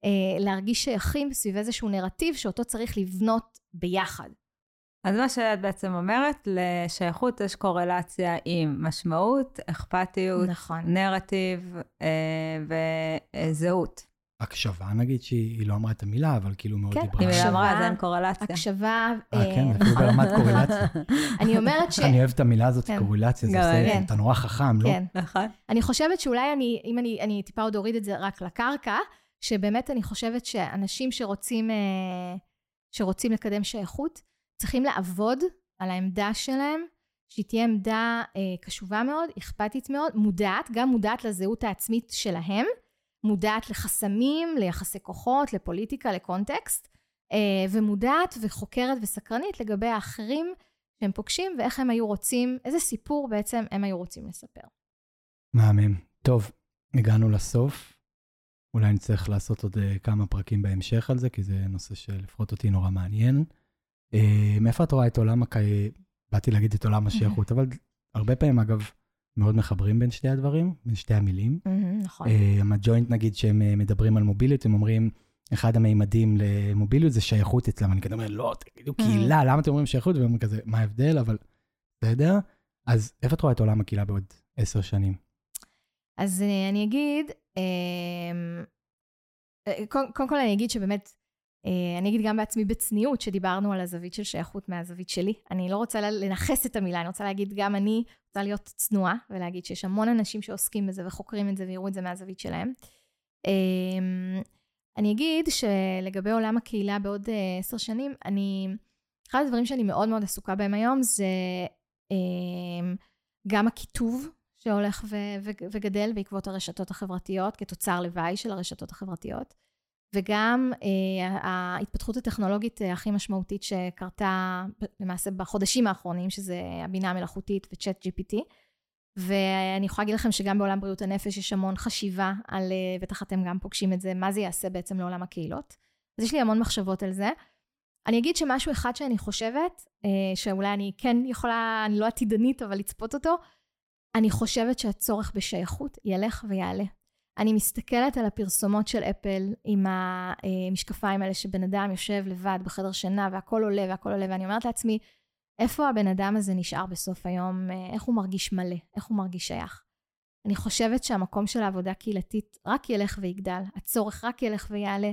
אה, להרגיש שייכים סביב איזשהו נרטיב שאותו צריך לבנות ביחד. אז מה שאת בעצם אומרת, לשייכות יש קורלציה עם משמעות, אכפתיות, נכון. נרטיב אה, וזהות. הקשבה נגיד שהיא לא אמרה את המילה, אבל כאילו מאוד כן, דיברה. אם היא אמרה, אז אין קורלציה. הקשבה... אה, כן, אה, אפילו ברמת [laughs] קורלציה. אני אומרת ש... אני אוהב את המילה הזאת, כן. קורלציה, זה עושה, כן. אתה נורא חכם, לא? כן, נכון. אני חושבת שאולי אני, אם אני, אני טיפה עוד אוריד את זה רק לקרקע, שבאמת אני חושבת שאנשים שרוצים, אה, שרוצים לקדם שייכות, צריכים לעבוד על העמדה שלהם, שהיא תהיה עמדה קשובה מאוד, אכפתית מאוד, מודעת, גם מודעת לזהות העצמית שלהם. מודעת לחסמים, ליחסי כוחות, לפוליטיקה, לקונטקסט, אה, ומודעת וחוקרת וסקרנית לגבי האחרים שהם פוגשים ואיך הם היו רוצים, איזה סיפור בעצם הם היו רוצים לספר. מהמם. טוב, הגענו לסוף. אולי נצטרך לעשות עוד אה, כמה פרקים בהמשך על זה, כי זה נושא שלפחות אותי נורא מעניין. אה, מאיפה את רואה את עולם הק... באתי להגיד את עולם השייכות, אבל הרבה פעמים, אגב, מאוד מחברים בין שתי הדברים, בין שתי המילים. נכון. הג'וינט נגיד שהם אה, מדברים על מוביליות, הם אומרים, אחד המימדים למוביליות זה שייכות אצלם. אני כזה אומר, לא, תגידו קהילה, למה אתם אומרים שייכות? והם כזה, מה ההבדל? אבל בסדר. אז איפה את רואה את עולם הקהילה בעוד עשר שנים? אז אה, אני אגיד, אמ, אה, קודם כל אני אגיד שבאמת אה, אני אגיד גם בעצמי בצניעות, שדיברנו על הזווית של שייכות מהזווית שלי. אני לא רוצה לנכס את המילה, אני רוצה להגיד, גם אני רוצה להיות צנועה, ולהגיד שיש המון אנשים שעוסקים בזה וחוקרים את זה ויראו את זה מהזווית שלהם. אמ, אני אגיד שלגבי עולם הקהילה בעוד אה, עשר שנים, אני אחד הדברים שאני מאוד מאוד עסוקה בהם היום זה אה, גם הקיטוב שהולך וגדל בעקבות הרשתות החברתיות, כתוצר לוואי של הרשתות החברתיות, וגם אה, ההתפתחות הטכנולוגית אה, הכי משמעותית שקרתה למעשה בחודשים האחרונים, שזה הבינה המלאכותית וצ'אט GPT. ואני יכולה להגיד לכם שגם בעולם בריאות הנפש יש המון חשיבה על, אה, בטח אתם גם פוגשים את זה, מה זה יעשה בעצם לעולם הקהילות. אז יש לי המון מחשבות על זה. אני אגיד שמשהו אחד שאני חושבת, שאולי אני כן יכולה, אני לא עתידנית, אבל לצפות אותו, אני חושבת שהצורך בשייכות ילך ויעלה. אני מסתכלת על הפרסומות של אפל עם המשקפיים האלה שבן אדם יושב לבד בחדר שינה והכל עולה והכל עולה, ואני אומרת לעצמי, איפה הבן אדם הזה נשאר בסוף היום, איך הוא מרגיש מלא, איך הוא מרגיש שייך. אני חושבת שהמקום של העבודה הקהילתית רק ילך ויגדל, הצורך רק ילך ויעלה,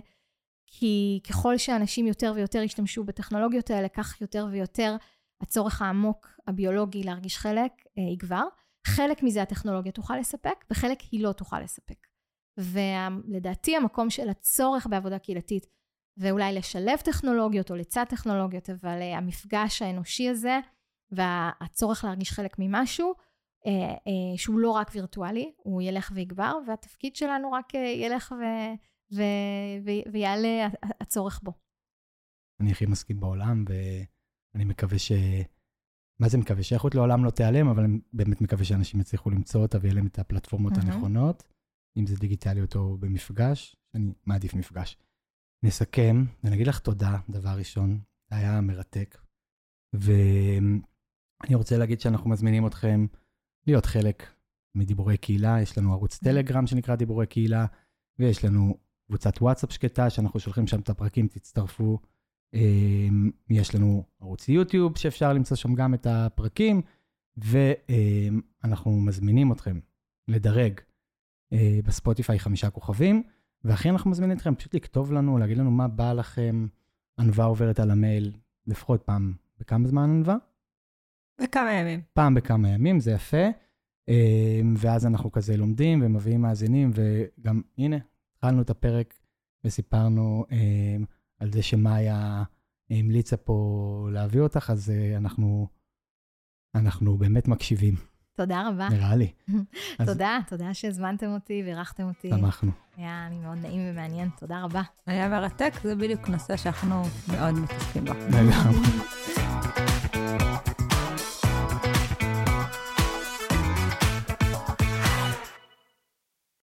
כי ככל שאנשים יותר ויותר ישתמשו בטכנולוגיות האלה, כך יותר ויותר הצורך העמוק הביולוגי להרגיש חלק אה, יגבר. חלק מזה הטכנולוגיה תוכל לספק, וחלק היא לא תוכל לספק. ולדעתי המקום של הצורך בעבודה קהילתית, ואולי לשלב טכנולוגיות או לצד טכנולוגיות, אבל uh, המפגש האנושי הזה והצורך להרגיש חלק ממשהו, uh, uh, שהוא לא רק וירטואלי, הוא ילך ויגבר, והתפקיד שלנו רק ילך ו, ו, ו, ויעלה הצורך בו. אני הכי מסכים בעולם, ואני מקווה ש... מה זה מקווה? שייכות לעולם לא תיעלם, אבל אני באמת מקווה שאנשים יצליחו למצוא אותה ויהיה להם את הפלטפורמות mm-hmm. הנכונות, אם זה דיגיטליות או במפגש, אני מעדיף מפגש. נסכם ונגיד לך תודה, דבר ראשון, היה מרתק. ואני רוצה להגיד שאנחנו מזמינים אתכם להיות חלק מדיבורי קהילה, יש לנו ערוץ טלגרם שנקרא דיבורי קהילה, ויש לנו קבוצת וואטסאפ שקטה, שאנחנו שולחים שם את הפרקים, תצטרפו. אמ, יש לנו ערוץ יוטיוב שאפשר למצוא שם גם את הפרקים, ואנחנו מזמינים אתכם לדרג אה, בספוטיפיי חמישה כוכבים. והכי אנחנו מזמינים אתכם פשוט לכתוב לנו, להגיד לנו מה בא לכם. ענווה עוברת על המייל לפחות פעם בכמה זמן ענווה? בכמה ימים. פעם בכמה ימים, זה יפה. אמ, ואז אנחנו כזה לומדים ומביאים מאזינים, וגם, הנה, התחלנו את הפרק וסיפרנו אמ, על זה שמאיה המליצה פה להביא אותך, אז אה, אנחנו, אנחנו באמת מקשיבים. תודה רבה. נראה לי. [laughs] תודה, תודה שהזמנתם אותי ואירחתם אותי. שמחנו. היה לי מאוד נעים ומעניין, תודה רבה. היה מרתק, זה בדיוק נושא שאנחנו מאוד מתעסקים בו. לגמרי. [laughs]